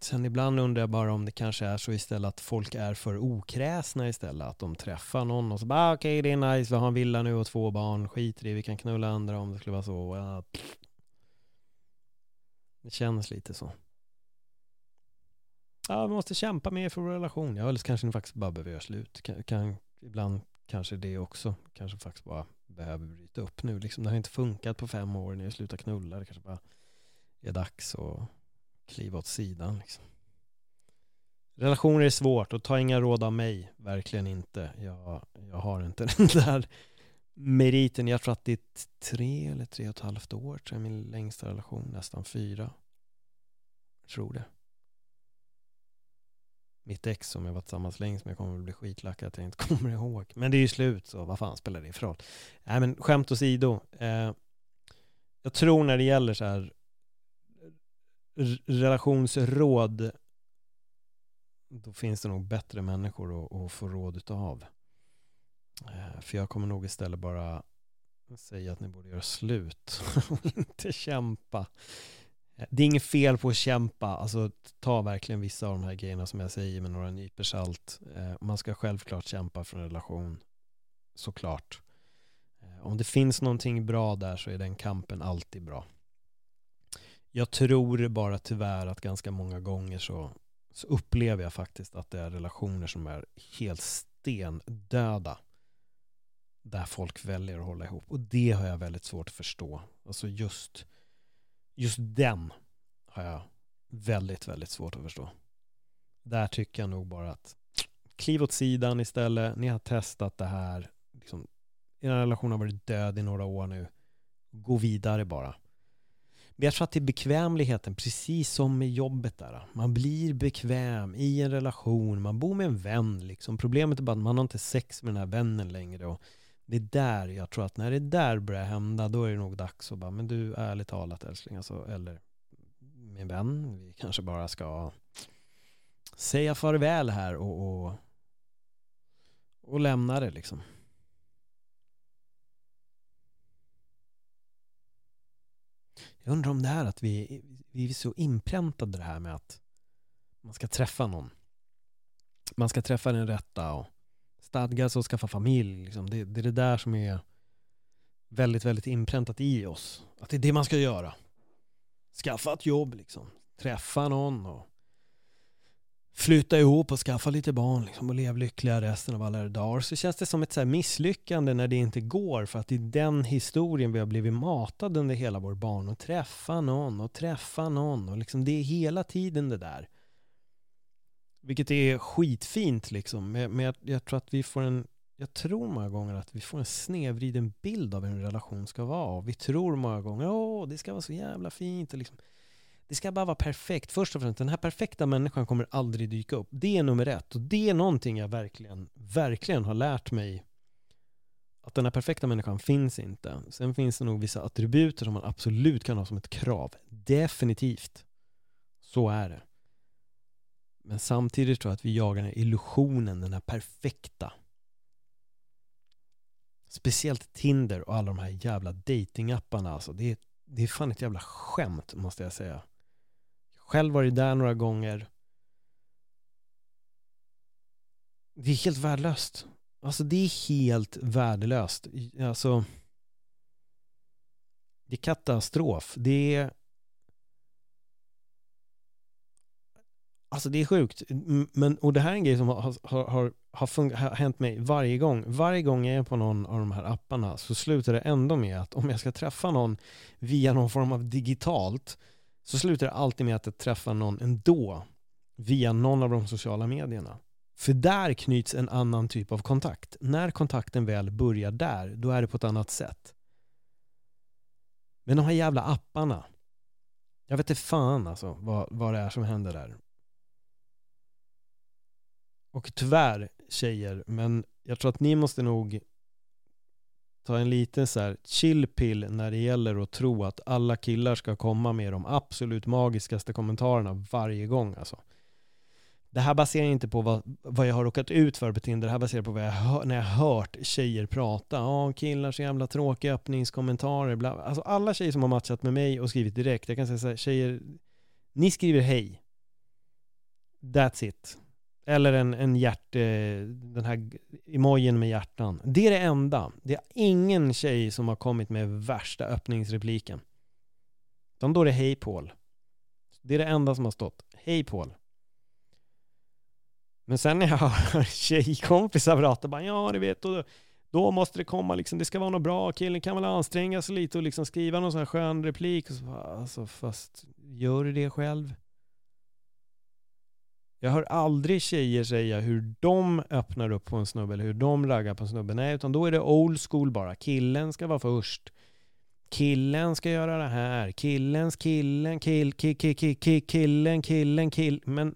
Sen ibland undrar jag bara om det kanske är så istället att folk är för okräsna istället. Att de träffar någon och så bara ah, okej okay, det är nice, vi har en villa nu och två barn, skit i, vi kan knulla andra om det skulle vara så. Det känns lite så. Ja, vi måste kämpa mer för vår relation. Ja, eller så kanske ni faktiskt bara behöver göra slut. Kan, kan, ibland kanske det också. Kanske faktiskt bara behöver bryta upp nu. Liksom, det har inte funkat på fem år. när har slutat knulla. Det kanske bara är dags att kliva åt sidan. Liksom. Relationer är svårt och ta inga råd av mig. Verkligen inte. Jag, jag har inte den där meriten. Jag tror att det är tre eller tre och ett halvt år. Tror jag min längsta relation. Nästan fyra. Jag tror det mitt ex som jag varit tillsammans länge som jag kommer att bli skitlackad att jag inte kommer ihåg. Men det är ju slut så vad fan spelar det för roll? Nej men skämt åsido. Eh, jag tror när det gäller så här relationsråd då finns det nog bättre människor att, att få råd utav. Eh, för jag kommer nog istället bara säga att ni borde göra slut och inte kämpa. Det är inget fel på att kämpa, alltså ta verkligen vissa av de här grejerna som jag säger med några nypor salt. Eh, man ska självklart kämpa för en relation, såklart. Eh, om det finns någonting bra där så är den kampen alltid bra. Jag tror bara tyvärr att ganska många gånger så, så upplever jag faktiskt att det är relationer som är helt stendöda där folk väljer att hålla ihop. Och det har jag väldigt svårt att förstå. Alltså just just den har jag väldigt, väldigt svårt att förstå. Där tycker jag nog bara att kliv åt sidan istället. Ni har testat det här. Liksom, er relation har varit död i några år nu. Gå vidare bara. Men jag tror att det är bekvämligheten, precis som med jobbet där. Man blir bekväm i en relation, man bor med en vän liksom. Problemet är bara att man har inte sex med den här vännen längre och det är där jag tror att när det där börjar hända då är det nog dags att bara, men du ärligt talat älskling, alltså, eller min vän, vi kanske bara ska säga farväl här och, och, och lämna det liksom. Jag undrar om det är att vi, vi är så inpräntade det här med att man ska träffa någon. Man ska träffa den rätta och stadga sig och skaffa familj. Liksom. Det, det är det där som är väldigt, väldigt inpräntat i oss. Att det är det man ska göra. Skaffa ett jobb, liksom. träffa någon och flytta ihop och skaffa lite barn liksom, och leva lyckliga resten av alla dagar. Så känns det som ett så misslyckande när det inte går för att det är den historien vi har blivit matade under hela vår barn och träffa någon och träffa någon och liksom det är hela tiden det där. Vilket är skitfint liksom. Men jag, jag, tror att vi får en, jag tror många gånger att vi får en snedvriden bild av hur en relation ska vara. Vi tror många gånger, åh, det ska vara så jävla fint. Och liksom, det ska bara vara perfekt. Först och främst, den här perfekta människan kommer aldrig dyka upp. Det är nummer ett. Och det är någonting jag verkligen, verkligen har lärt mig. Att den här perfekta människan finns inte. Sen finns det nog vissa attributer som man absolut kan ha som ett krav. Definitivt. Så är det. Men samtidigt tror jag att vi jagar den här illusionen, den här perfekta. Speciellt Tinder och alla de här jävla datingapparna alltså. Det är, det är fan ett jävla skämt måste jag säga. Själv varit där några gånger. Det är helt värdelöst. Alltså det är helt värdelöst. Alltså det är katastrof. Det är Alltså det är sjukt. Men, och det här är en grej som har, har, har, har, har hänt mig varje gång. Varje gång jag är på någon av de här apparna så slutar det ändå med att om jag ska träffa någon via någon form av digitalt så slutar det alltid med att jag träffar någon ändå via någon av de sociala medierna. För där knyts en annan typ av kontakt. När kontakten väl börjar där, då är det på ett annat sätt. Men de här jävla apparna. Jag vet inte fan alltså vad, vad det är som händer där. Och tyvärr tjejer, men jag tror att ni måste nog ta en liten så här chill pill när det gäller att tro att alla killar ska komma med de absolut magiskaste kommentarerna varje gång alltså. Det här baserar inte på vad, vad jag har råkat ut för på Tinder, det här baserar på vad jag hör, när jag hört tjejer prata. Ja, killar så jävla tråkiga öppningskommentarer. Bla. Alltså alla tjejer som har matchat med mig och skrivit direkt, jag kan säga så här, tjejer, ni skriver hej. That's it. Eller en, en hjärt, eh, den här emojin med hjärtan. Det är det enda. Det är ingen tjej som har kommit med värsta öppningsrepliken. Utan då är det hej Paul. Det är det enda som har stått. Hej Paul. Men sen när jag hör tjejkompisar prata, bara ja du vet, då, då måste det komma liksom, det ska vara något bra, killen kan väl anstränga sig lite och liksom skriva någon sån här skön replik. Och så, alltså fast, gör du det själv? Jag hör aldrig tjejer säga hur de öppnar upp på en snubbe eller hur de raggar på en snubbe. Nej, utan då är det old school bara. Killen ska vara först. Killen ska göra det här. Killens killen, kill, kill, kill, kill, kill killen, killen, kill. Men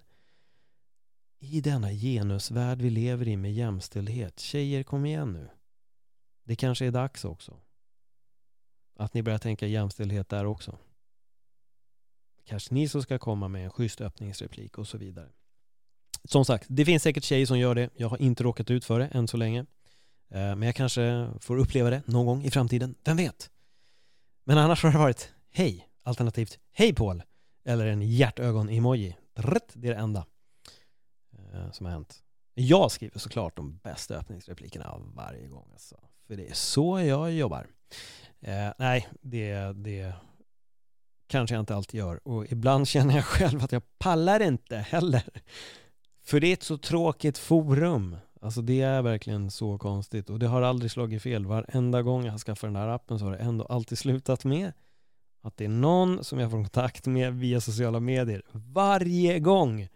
i denna genusvärld vi lever i med jämställdhet. Tjejer, kom igen nu. Det kanske är dags också. Att ni börjar tänka jämställdhet där också. Kanske ni som ska komma med en schysst öppningsreplik och så vidare. Som sagt, det finns säkert tjejer som gör det. Jag har inte råkat ut för det än så länge. Eh, men jag kanske får uppleva det någon gång i framtiden. Vem vet? Men annars har det varit hej, alternativt hej Paul. Eller en hjärtögon-emoji. Det är det enda eh, som har hänt. Jag skriver såklart de bästa öppningsreplikerna varje gång. Alltså. För det är så jag jobbar. Eh, nej, det, det kanske jag inte alltid gör. Och ibland känner jag själv att jag pallar inte heller. För det är ett så tråkigt forum. Alltså det är verkligen så konstigt och det har aldrig slagit fel. Varenda gång jag har skaffat den här appen så har det ändå alltid slutat med att det är någon som jag får kontakt med via sociala medier. Varje gång!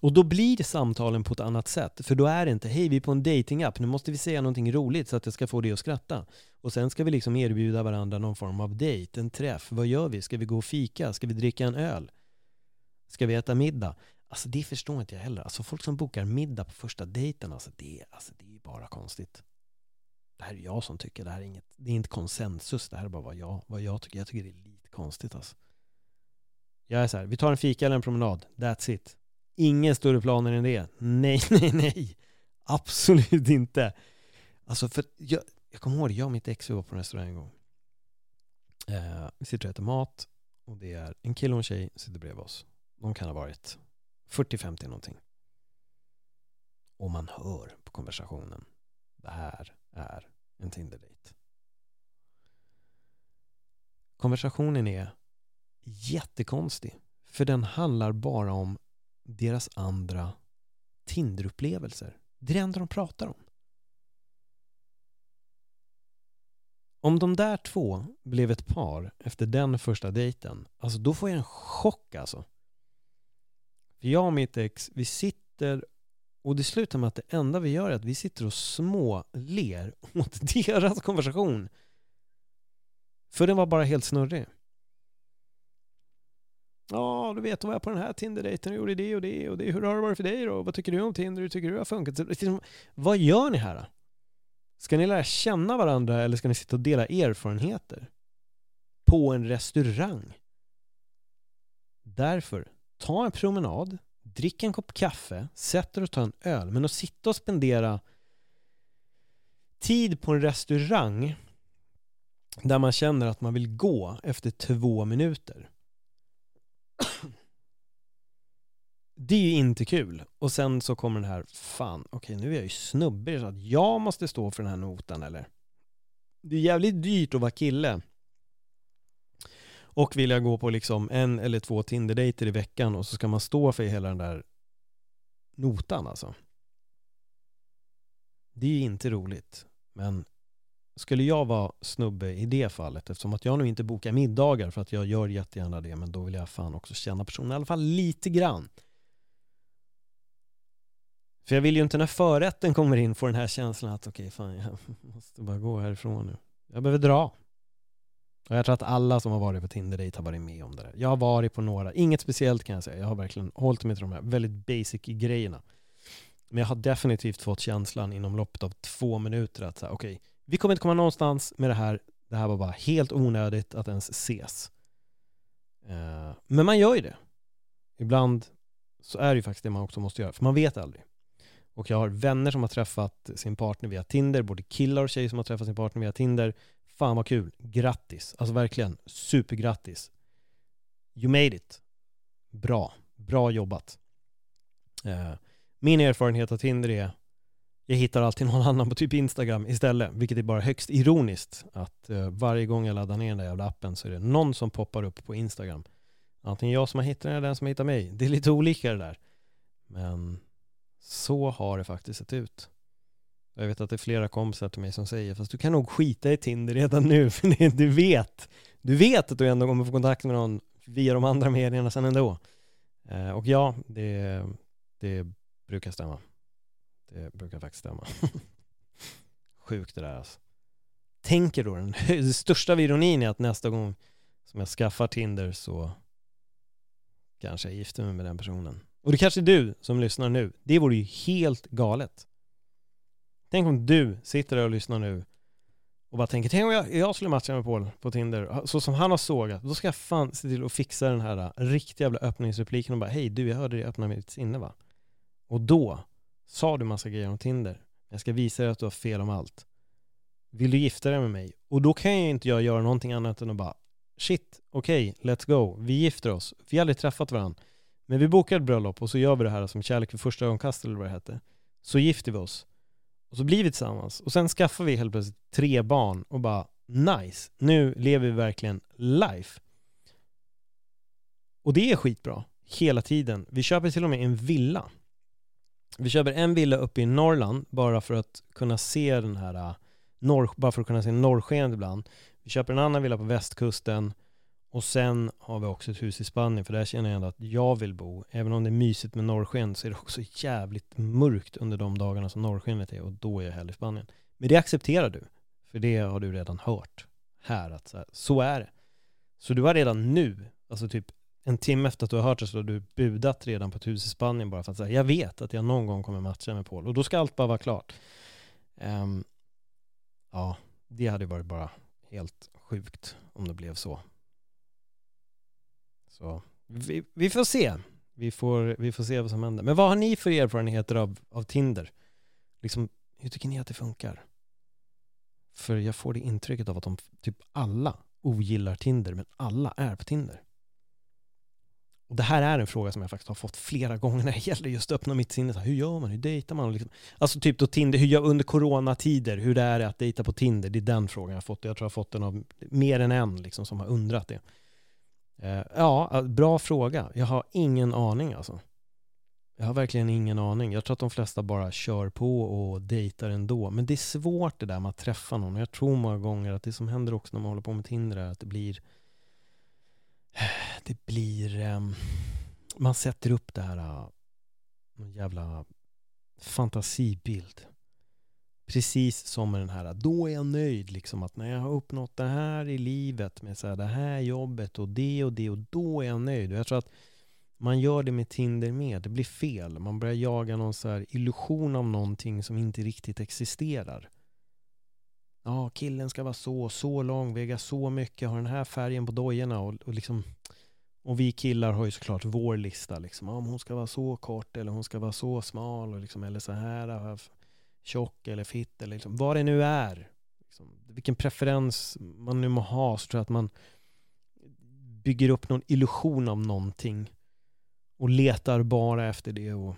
Och då blir samtalen på ett annat sätt. För då är det inte, hej vi är på en datingapp, nu måste vi säga någonting roligt så att jag ska få dig att skratta. Och sen ska vi liksom erbjuda varandra någon form av dejt, en träff. Vad gör vi? Ska vi gå och fika? Ska vi dricka en öl? Ska vi äta middag? Alltså det förstår inte jag heller. Alltså folk som bokar middag på första dejten, alltså det, alltså det är bara konstigt. Det här är jag som tycker, det här är inget, det är inte konsensus, det här är bara vad jag, vad jag tycker. Jag tycker det är lite konstigt alltså. Jag är så här, vi tar en fika eller en promenad, that's it. Ingen större planer än det. Nej, nej, nej. Absolut inte. Alltså för jag, jag kommer ihåg, jag och mitt ex vi var på en restaurang en gång. Eh, vi sitter och äter mat och det är en kille och en tjej sitter bredvid oss. De kan ha varit 40-50 någonting. Och man hör på konversationen. Det här är en Tinder-date. Konversationen är jättekonstig. För den handlar bara om deras andra Tinder-upplevelser. Det är det enda de pratar om. Om de där två blev ett par efter den första dejten, alltså då får jag en chock alltså. För jag och mitt ex, vi sitter och det slutar med att det enda vi gör är att vi sitter och småler åt deras konversation. För den var bara helt snurrig. Ja, du vet, då var jag på den här Tinder-dejten och gjorde det och det och det. Hur har det varit för dig då? Vad tycker du om Tinder? Hur tycker du det har funkat? Liksom, vad gör ni här? då? Ska ni lära känna varandra eller ska ni sitta och dela erfarenheter? På en restaurang? Därför ta en promenad, drick en kopp kaffe, sätt dig och ta en öl. Men att sitta och spendera tid på en restaurang där man känner att man vill gå efter två minuter. Det är ju inte kul. Och sen så kommer den här, fan, okej nu är jag ju snubbig. så att jag måste stå för den här notan eller? Det är jävligt dyrt att vara kille och vilja gå på liksom en eller två Tinder-dejter i veckan och så ska man stå för hela den där notan alltså. Det är inte roligt. Men skulle jag vara snubbe i det fallet, eftersom att jag nu inte bokar middagar för att jag gör jättegärna det, men då vill jag fan också känna personen i alla fall lite grann. För jag vill ju inte när förrätten kommer in få den här känslan att okej, okay, fan jag måste bara gå härifrån nu. Jag behöver dra. Och jag tror att alla som har varit på Tinder har varit med om det där. Jag har varit på några, inget speciellt kan jag säga. Jag har verkligen hållit mig till de här väldigt basic grejerna. Men jag har definitivt fått känslan inom loppet av två minuter att säga okej, okay, vi kommer inte komma någonstans med det här. Det här var bara helt onödigt att ens ses. Uh, men man gör ju det. Ibland så är det ju faktiskt det man också måste göra, för man vet aldrig. Och jag har vänner som har träffat sin partner via Tinder, både killar och tjejer som har träffat sin partner via Tinder. Fan vad kul, grattis, alltså verkligen supergrattis. You made it. Bra, bra jobbat. Eh, min erfarenhet av Tinder är jag hittar alltid någon annan på typ Instagram istället, vilket är bara högst ironiskt att eh, varje gång jag laddar ner den där jävla appen så är det någon som poppar upp på Instagram. Antingen jag som har hittat den eller den som har hittat mig. Det är lite olika det där. Men så har det faktiskt sett ut. Jag vet att det är flera kompisar till mig som säger, fast du kan nog skita i Tinder redan nu, för du vet, du vet att du ändå kommer få kontakt med någon via de andra medierna sen ändå. Eh, och ja, det, det brukar stämma. Det brukar faktiskt stämma. Sjukt det där alltså. Tänker då, den, den största av ironin är att nästa gång som jag skaffar Tinder så kanske jag gifter mig med den personen. Och det kanske är du som lyssnar nu. Det vore ju helt galet. Tänk om du sitter där och lyssnar nu och bara tänker, tänk om jag, jag skulle matcha med Paul på Tinder, så som han har sågat, då ska jag fan se till att fixa den här äh, riktiga jävla öppningsrepliken och bara, hej du, jag hörde dig öppna mitt sinne va? Och då sa du massa grejer om Tinder. Jag ska visa dig att du har fel om allt. Vill du gifta dig med mig? Och då kan ju inte jag göra någonting annat än att bara shit, okej, okay, let's go. Vi gifter oss. Vi har aldrig träffat varandra. Men vi bokar ett bröllop och så gör vi det här som kärlek vid första ögonkastet eller vad det hette. Så gifter vi oss. Och så blir vi tillsammans. Och sen skaffar vi helt plötsligt tre barn och bara nice, nu lever vi verkligen life. Och det är skitbra. Hela tiden. Vi köper till och med en villa vi köper en villa uppe i Norrland bara för att kunna se den här eh, norr, bara för att kunna se norrskenet ibland. Vi köper en annan villa på västkusten och sen har vi också ett hus i Spanien för där känner jag ändå att jag vill bo. Även om det är mysigt med norrsken så är det också jävligt mörkt under de dagarna som norrskenet är och då är jag hellre i Spanien. Men det accepterar du, för det har du redan hört här att så, här, så är det. Så du har redan nu, alltså typ en timme efter att du har hört det så har du budat redan på ett hus i Spanien bara för att säga jag vet att jag någon gång kommer matcha med Paul och då ska allt bara vara klart. Um, ja, det hade varit bara helt sjukt om det blev så. Så vi, vi, får se. Vi får, vi får se vad som händer. Men vad har ni för erfarenheter av, av Tinder? Liksom, hur tycker ni att det funkar? För jag får det intrycket av att de typ alla ogillar Tinder, men alla är på Tinder. Och det här är en fråga som jag faktiskt har fått flera gånger när det gäller just att öppna mitt sinne. Hur gör man? Hur dejtar man? Liksom. Alltså typ då Tinder, hur gör under coronatider, hur det är att dejta på Tinder. Det är den frågan jag har fått. Jag tror jag har fått den av mer än en liksom, som har undrat det. Eh, ja, bra fråga. Jag har ingen aning alltså. Jag har verkligen ingen aning. Jag tror att de flesta bara kör på och dejtar ändå. Men det är svårt det där med att träffa någon. Jag tror många gånger att det som händer också när man håller på med Tinder är att det blir det blir, ehm, man sätter upp det här, äh, någon jävla fantasibild. Precis som med den här, då är jag nöjd liksom att när jag har uppnått det här i livet med så här, det här jobbet och det och det och då är jag nöjd. Och jag tror att man gör det med Tinder med, det blir fel. Man börjar jaga någon så här illusion av någonting som inte riktigt existerar ja, killen ska vara så, så lång, väga så mycket, ha den här färgen på dojorna och, och liksom och vi killar har ju såklart vår lista liksom. Om hon ska vara så kort eller hon ska vara så smal och liksom, eller så här tjock eller fitt eller liksom, vad det nu är. Liksom, vilken preferens man nu må ha så tror jag att man bygger upp någon illusion av någonting och letar bara efter det och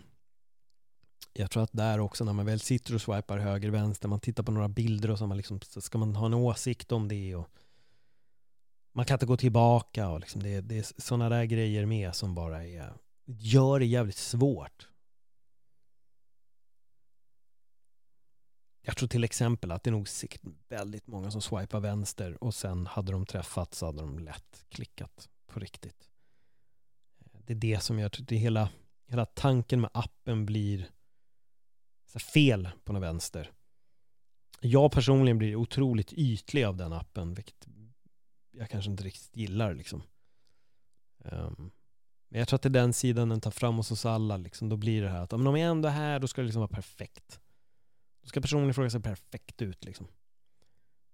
jag tror att där också när man väl sitter och swipar höger, vänster, man tittar på några bilder och så, man liksom, ska man ha en åsikt om det och man kan inte gå tillbaka och liksom det, det är sådana där grejer med som bara är, gör det jävligt svårt. Jag tror till exempel att det är nog säkert väldigt många som swipar vänster och sen hade de träffats så hade de lätt klickat på riktigt. Eh, det är det som gör, det hela, hela tanken med appen blir så fel på något vänster. Jag personligen blir otroligt ytlig av den appen, vilket jag kanske inte riktigt gillar liksom. Um, men jag tror att det är den sidan den tar fram hos oss alla, liksom. då blir det här att om jag ändå är här, då ska det liksom vara perfekt. Då ska personen fråga se perfekt ut liksom.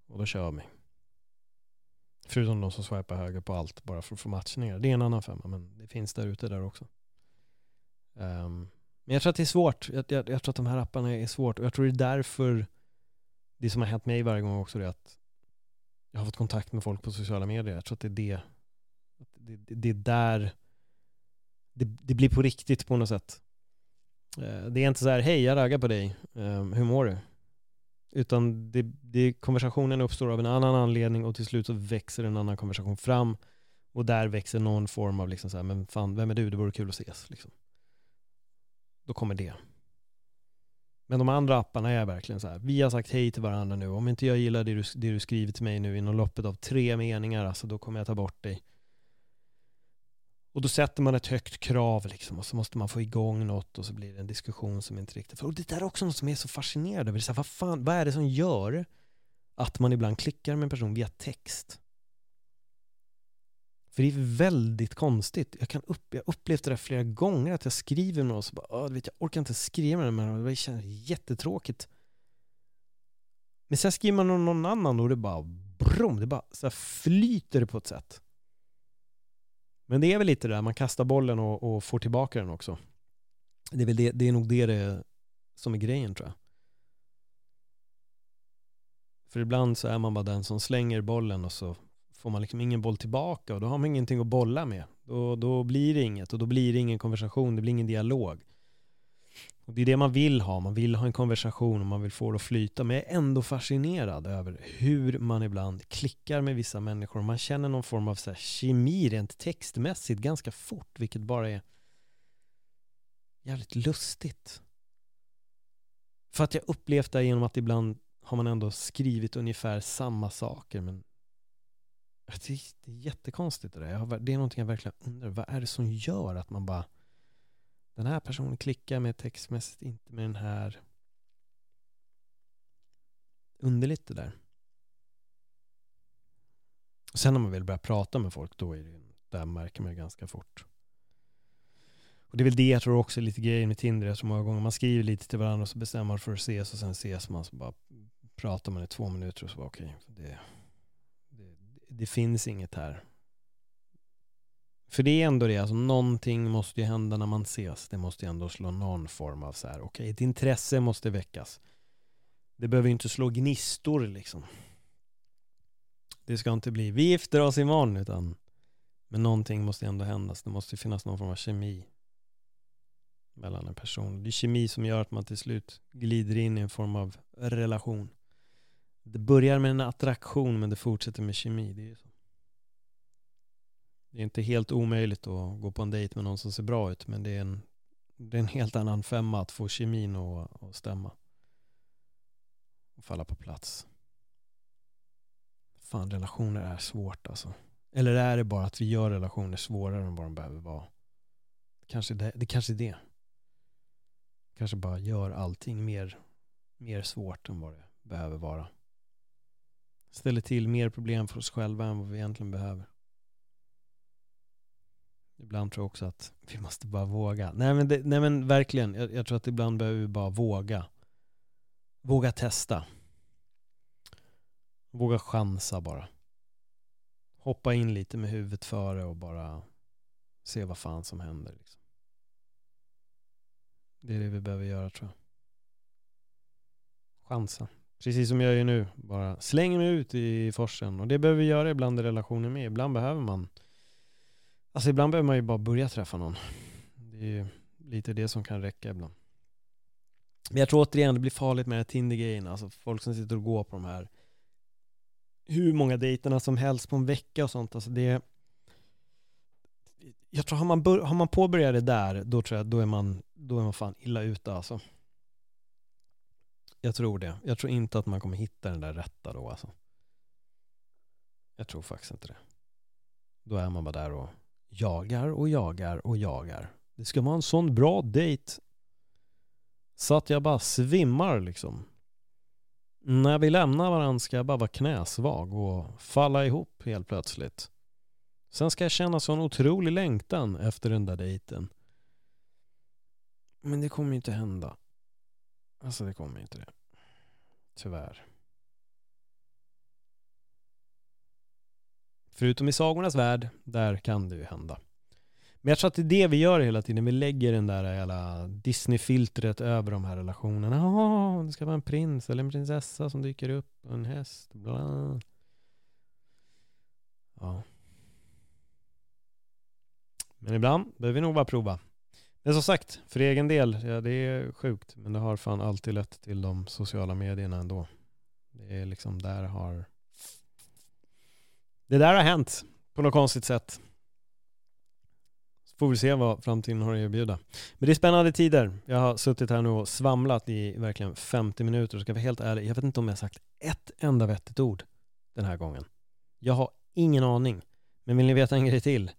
Och då kör vi. Förutom de som swipar höger på allt bara för att få matchningar. Det är en annan femma, men det finns där ute där också. Um, men jag tror att det är svårt. Jag, jag, jag, tror att de här apparna är svårt. Och jag tror det är därför det som har hänt mig varje gång också är att jag har fått kontakt med folk på sociala medier. Jag tror att det är det. Det, det, det är där det, det, blir på riktigt på något sätt. Eh, det är inte så här, hej jag raggar på dig, eh, hur mår du? Utan det, det, konversationen uppstår av en annan anledning och till slut så växer en annan konversation fram och där växer någon form av liksom så här, men fan, vem är du? Det vore kul att ses. Liksom. Då kommer det. Men de andra apparna är verkligen så här, vi har sagt hej till varandra nu, om inte jag gillar det du, det du skriver till mig nu inom loppet av tre meningar, alltså då kommer jag ta bort dig. Och då sätter man ett högt krav liksom och så måste man få igång något och så blir det en diskussion som inte riktigt... Och det där är också något som är så fascinerande. Det är så här, vad, fan, vad är det som gör att man ibland klickar med en person via text? För det är väldigt konstigt. Jag kan upp, jag upplevt det där flera gånger att jag skriver med någon och så bara, vet, jag orkar inte skriva med den, det känns jättetråkigt. Men sen skriver man med någon annan och det bara, brom, det bara så flyter det på ett sätt. Men det är väl lite det där, man kastar bollen och, och får tillbaka den också. Det är, väl det, det är nog det, det som är grejen tror jag. För ibland så är man bara den som slänger bollen och så får man liksom ingen boll tillbaka och då har man ingenting att bolla med. Då, då blir det inget och då blir det ingen konversation, det blir ingen dialog. Och det är det man vill ha, man vill ha en konversation och man vill få det att flyta. Men jag är ändå fascinerad över hur man ibland klickar med vissa människor. Man känner någon form av så här kemi rent textmässigt ganska fort, vilket bara är jävligt lustigt. För att jag upplevt det genom att ibland har man ändå skrivit ungefär samma saker men det är, jättekonstigt det där. Det är någonting jag verkligen undrar. Vad är det som gör att man bara den här personen klickar med textmässigt, inte med den här. Underligt det där. Sen när man vill börja prata med folk, då är det, där märker man ganska fort. Och det är väl det jag tror också är lite grejen med Tinder. Jag tror många gånger man skriver lite till varandra och så bestämmer man för att ses och sen ses man så bara pratar man i två minuter och så bara okej, okay, det, det, det finns inget här. För det är ändå det, alltså någonting måste ju hända när man ses. Det måste ju ändå slå någon form av så här, okej, okay, ett intresse måste väckas. Det behöver ju inte slå gnistor liksom. Det ska inte bli, vi gifter oss imorgon, utan men någonting måste ändå hända. Det måste finnas någon form av kemi mellan en person. Det är kemi som gör att man till slut glider in i en form av relation. Det börjar med en attraktion men det fortsätter med kemi. Det är så. Det är inte helt omöjligt att gå på en dejt med någon som ser bra ut men det är en, det är en helt annan femma att få kemin att, att stämma. Och falla på plats. Fan, relationer är svårt alltså. Eller är det bara att vi gör relationer svårare än vad de behöver vara? Kanske det, det kanske är det. Kanske bara gör allting mer, mer svårt än vad det behöver vara. Ställer till mer problem för oss själva än vad vi egentligen behöver. Ibland tror jag också att vi måste bara våga. Nej men, det, nej, men verkligen, jag, jag, tror att ibland behöver vi bara våga. Våga testa. Våga chansa bara. Hoppa in lite med huvudet före och bara se vad fan som händer. Liksom. Det är det vi behöver göra tror jag. Chansa. Precis som jag gör nu. Bara slänger mig ut i forsen. Och det behöver vi göra ibland i relationer med. Ibland behöver man Alltså ibland behöver man ju bara börja träffa någon. Det är ju lite det som kan räcka ibland. Men jag tror återigen det blir farligt med den här Tinder-grejen. Alltså folk som sitter och går på de här hur många dejterna som helst på en vecka och sånt. Alltså det jag tror har man, bör, har man påbörjat det där, då tror jag då är man, då är man fan illa ute alltså. Jag tror det. Jag tror inte att man kommer hitta den där rätta då alltså. Jag tror faktiskt inte det. Då är man bara där och jagar och jagar och jagar. Det ska vara en sån bra dejt. Så att jag bara svimmar liksom. När vi lämnar varandra ska jag bara vara knäsvag och falla ihop helt plötsligt. Sen ska jag känna sån otrolig längtan efter den där dejten. Men det kommer ju inte hända. Alltså det kommer inte det. Tyvärr. Förutom i sagornas värld, där kan det ju hända. Men jag tror att det är det vi gör hela tiden. Vi lägger den där jävla Disney-filtret över de här relationerna. Oh, det ska vara en prins eller en prinsessa som dyker upp. En häst. Bla. Ja. Men ibland behöver vi nog bara prova. Men som sagt, för egen del, ja, det är sjukt. Men det har fan alltid lett till de sociala medierna ändå. Det är liksom där har... Det där har hänt på något konstigt sätt. Så får vi se vad framtiden har att erbjuda. Men det är spännande tider. Jag har suttit här nu och svamlat i verkligen 50 minuter. Ska vara helt ärlig, jag vet inte om jag har sagt ett enda vettigt ord den här gången. Jag har ingen aning. Men vill ni veta en grej till?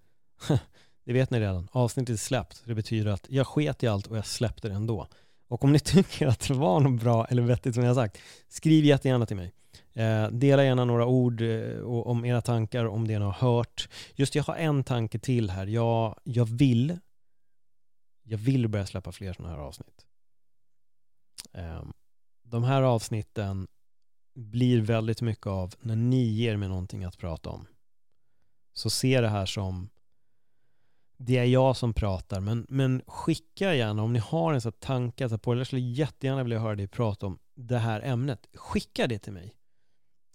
Det vet ni redan. Avsnittet är släppt. Det betyder att jag sket i allt och jag släppte det ändå. Och om ni tycker att det var något bra eller vettigt som jag sagt, skriv jättegärna till mig. Eh, dela gärna några ord eh, om era tankar, om det ni har hört. Just jag har en tanke till här. Jag, jag vill jag vill börja släppa fler sådana här avsnitt. Ehm, de här avsnitten blir väldigt mycket av när ni ger mig någonting att prata om. Så se det här som det är jag som pratar, men, men skicka gärna om ni har en sån tanke så på, jag skulle jättegärna vilja höra dig prata om det här ämnet. Skicka det till mig.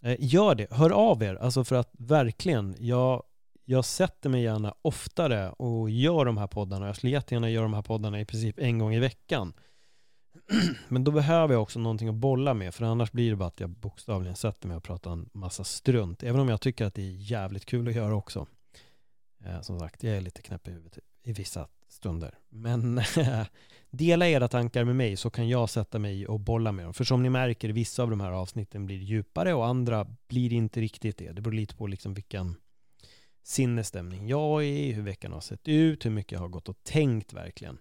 Eh, gör det, hör av er, alltså för att verkligen, jag, jag sätter mig gärna oftare och gör de här poddarna. Jag skulle jättegärna göra de här poddarna i princip en gång i veckan. Men då behöver jag också någonting att bolla med, för annars blir det bara att jag bokstavligen sätter mig och pratar en massa strunt. Även om jag tycker att det är jävligt kul att göra också. Eh, som sagt, jag är lite knäpp i huvudet i vissa stunder. Men dela era tankar med mig så kan jag sätta mig och bolla med dem. För som ni märker, vissa av de här avsnitten blir djupare och andra blir inte riktigt det. Det beror lite på liksom vilken sinnesstämning jag är i, hur veckan har sett ut, hur mycket jag har gått och tänkt verkligen.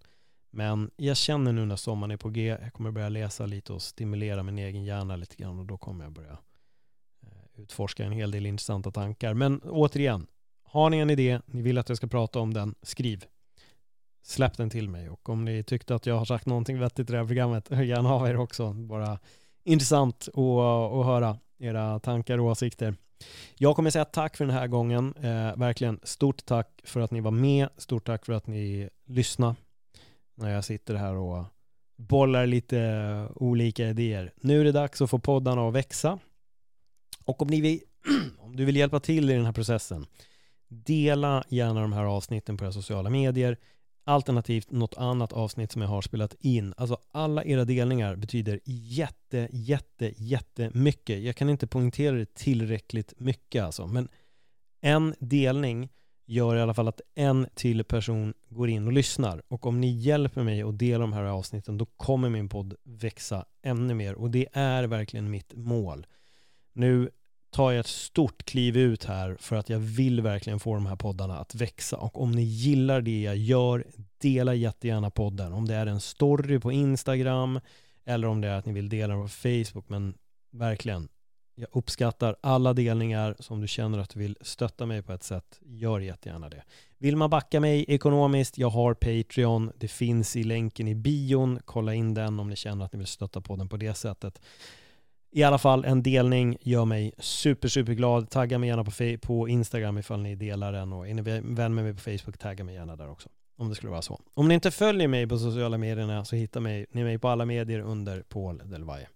Men jag känner nu när sommaren är på G, jag kommer börja läsa lite och stimulera min egen hjärna lite grann och då kommer jag börja eh, utforska en hel del intressanta tankar. Men återigen, har ni en idé, ni vill att jag ska prata om den, skriv. Släpp den till mig och om ni tyckte att jag har sagt någonting vettigt i det här programmet, hör gärna av er också. Bara intressant att, att höra era tankar och åsikter. Jag kommer säga tack för den här gången. Eh, verkligen stort tack för att ni var med. Stort tack för att ni lyssnade när jag sitter här och bollar lite olika idéer. Nu är det dags att få poddarna att växa. Och om, ni vill, om du vill hjälpa till i den här processen Dela gärna de här avsnitten på era sociala medier. Alternativt något annat avsnitt som jag har spelat in. Alltså alla era delningar betyder jätte, jätte, jättemycket. Jag kan inte poängtera det tillräckligt mycket alltså. Men en delning gör i alla fall att en till person går in och lyssnar. Och om ni hjälper mig att dela de här avsnitten då kommer min podd växa ännu mer. Och det är verkligen mitt mål. Nu tar jag ett stort kliv ut här för att jag vill verkligen få de här poddarna att växa. Och om ni gillar det jag gör, dela jättegärna podden. Om det är en story på Instagram eller om det är att ni vill dela den på Facebook. Men verkligen, jag uppskattar alla delningar som du känner att du vill stötta mig på ett sätt. Gör jättegärna det. Vill man backa mig ekonomiskt, jag har Patreon. Det finns i länken i bion. Kolla in den om ni känner att ni vill stötta podden på det sättet. I alla fall en delning gör mig super, super glad. Tagga mig gärna på, på Instagram ifall ni delar den och är ni vän med mig på Facebook, tagga mig gärna där också. Om det skulle vara så. Om ni inte följer mig på sociala medierna så hittar ni mig på alla medier under Paul Delvaye.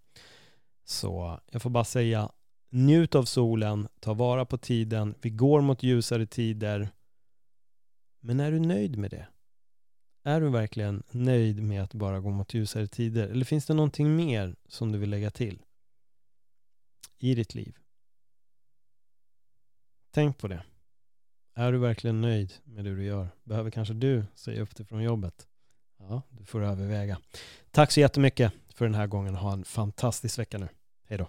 Så jag får bara säga njut av solen, ta vara på tiden, vi går mot ljusare tider. Men är du nöjd med det? Är du verkligen nöjd med att bara gå mot ljusare tider? Eller finns det någonting mer som du vill lägga till? I ditt liv. Tänk på det. Är du verkligen nöjd med det du gör? Behöver kanske du säga upp dig från jobbet? Ja, du får överväga. Tack så jättemycket för den här gången. Ha en fantastisk vecka nu. Hej då.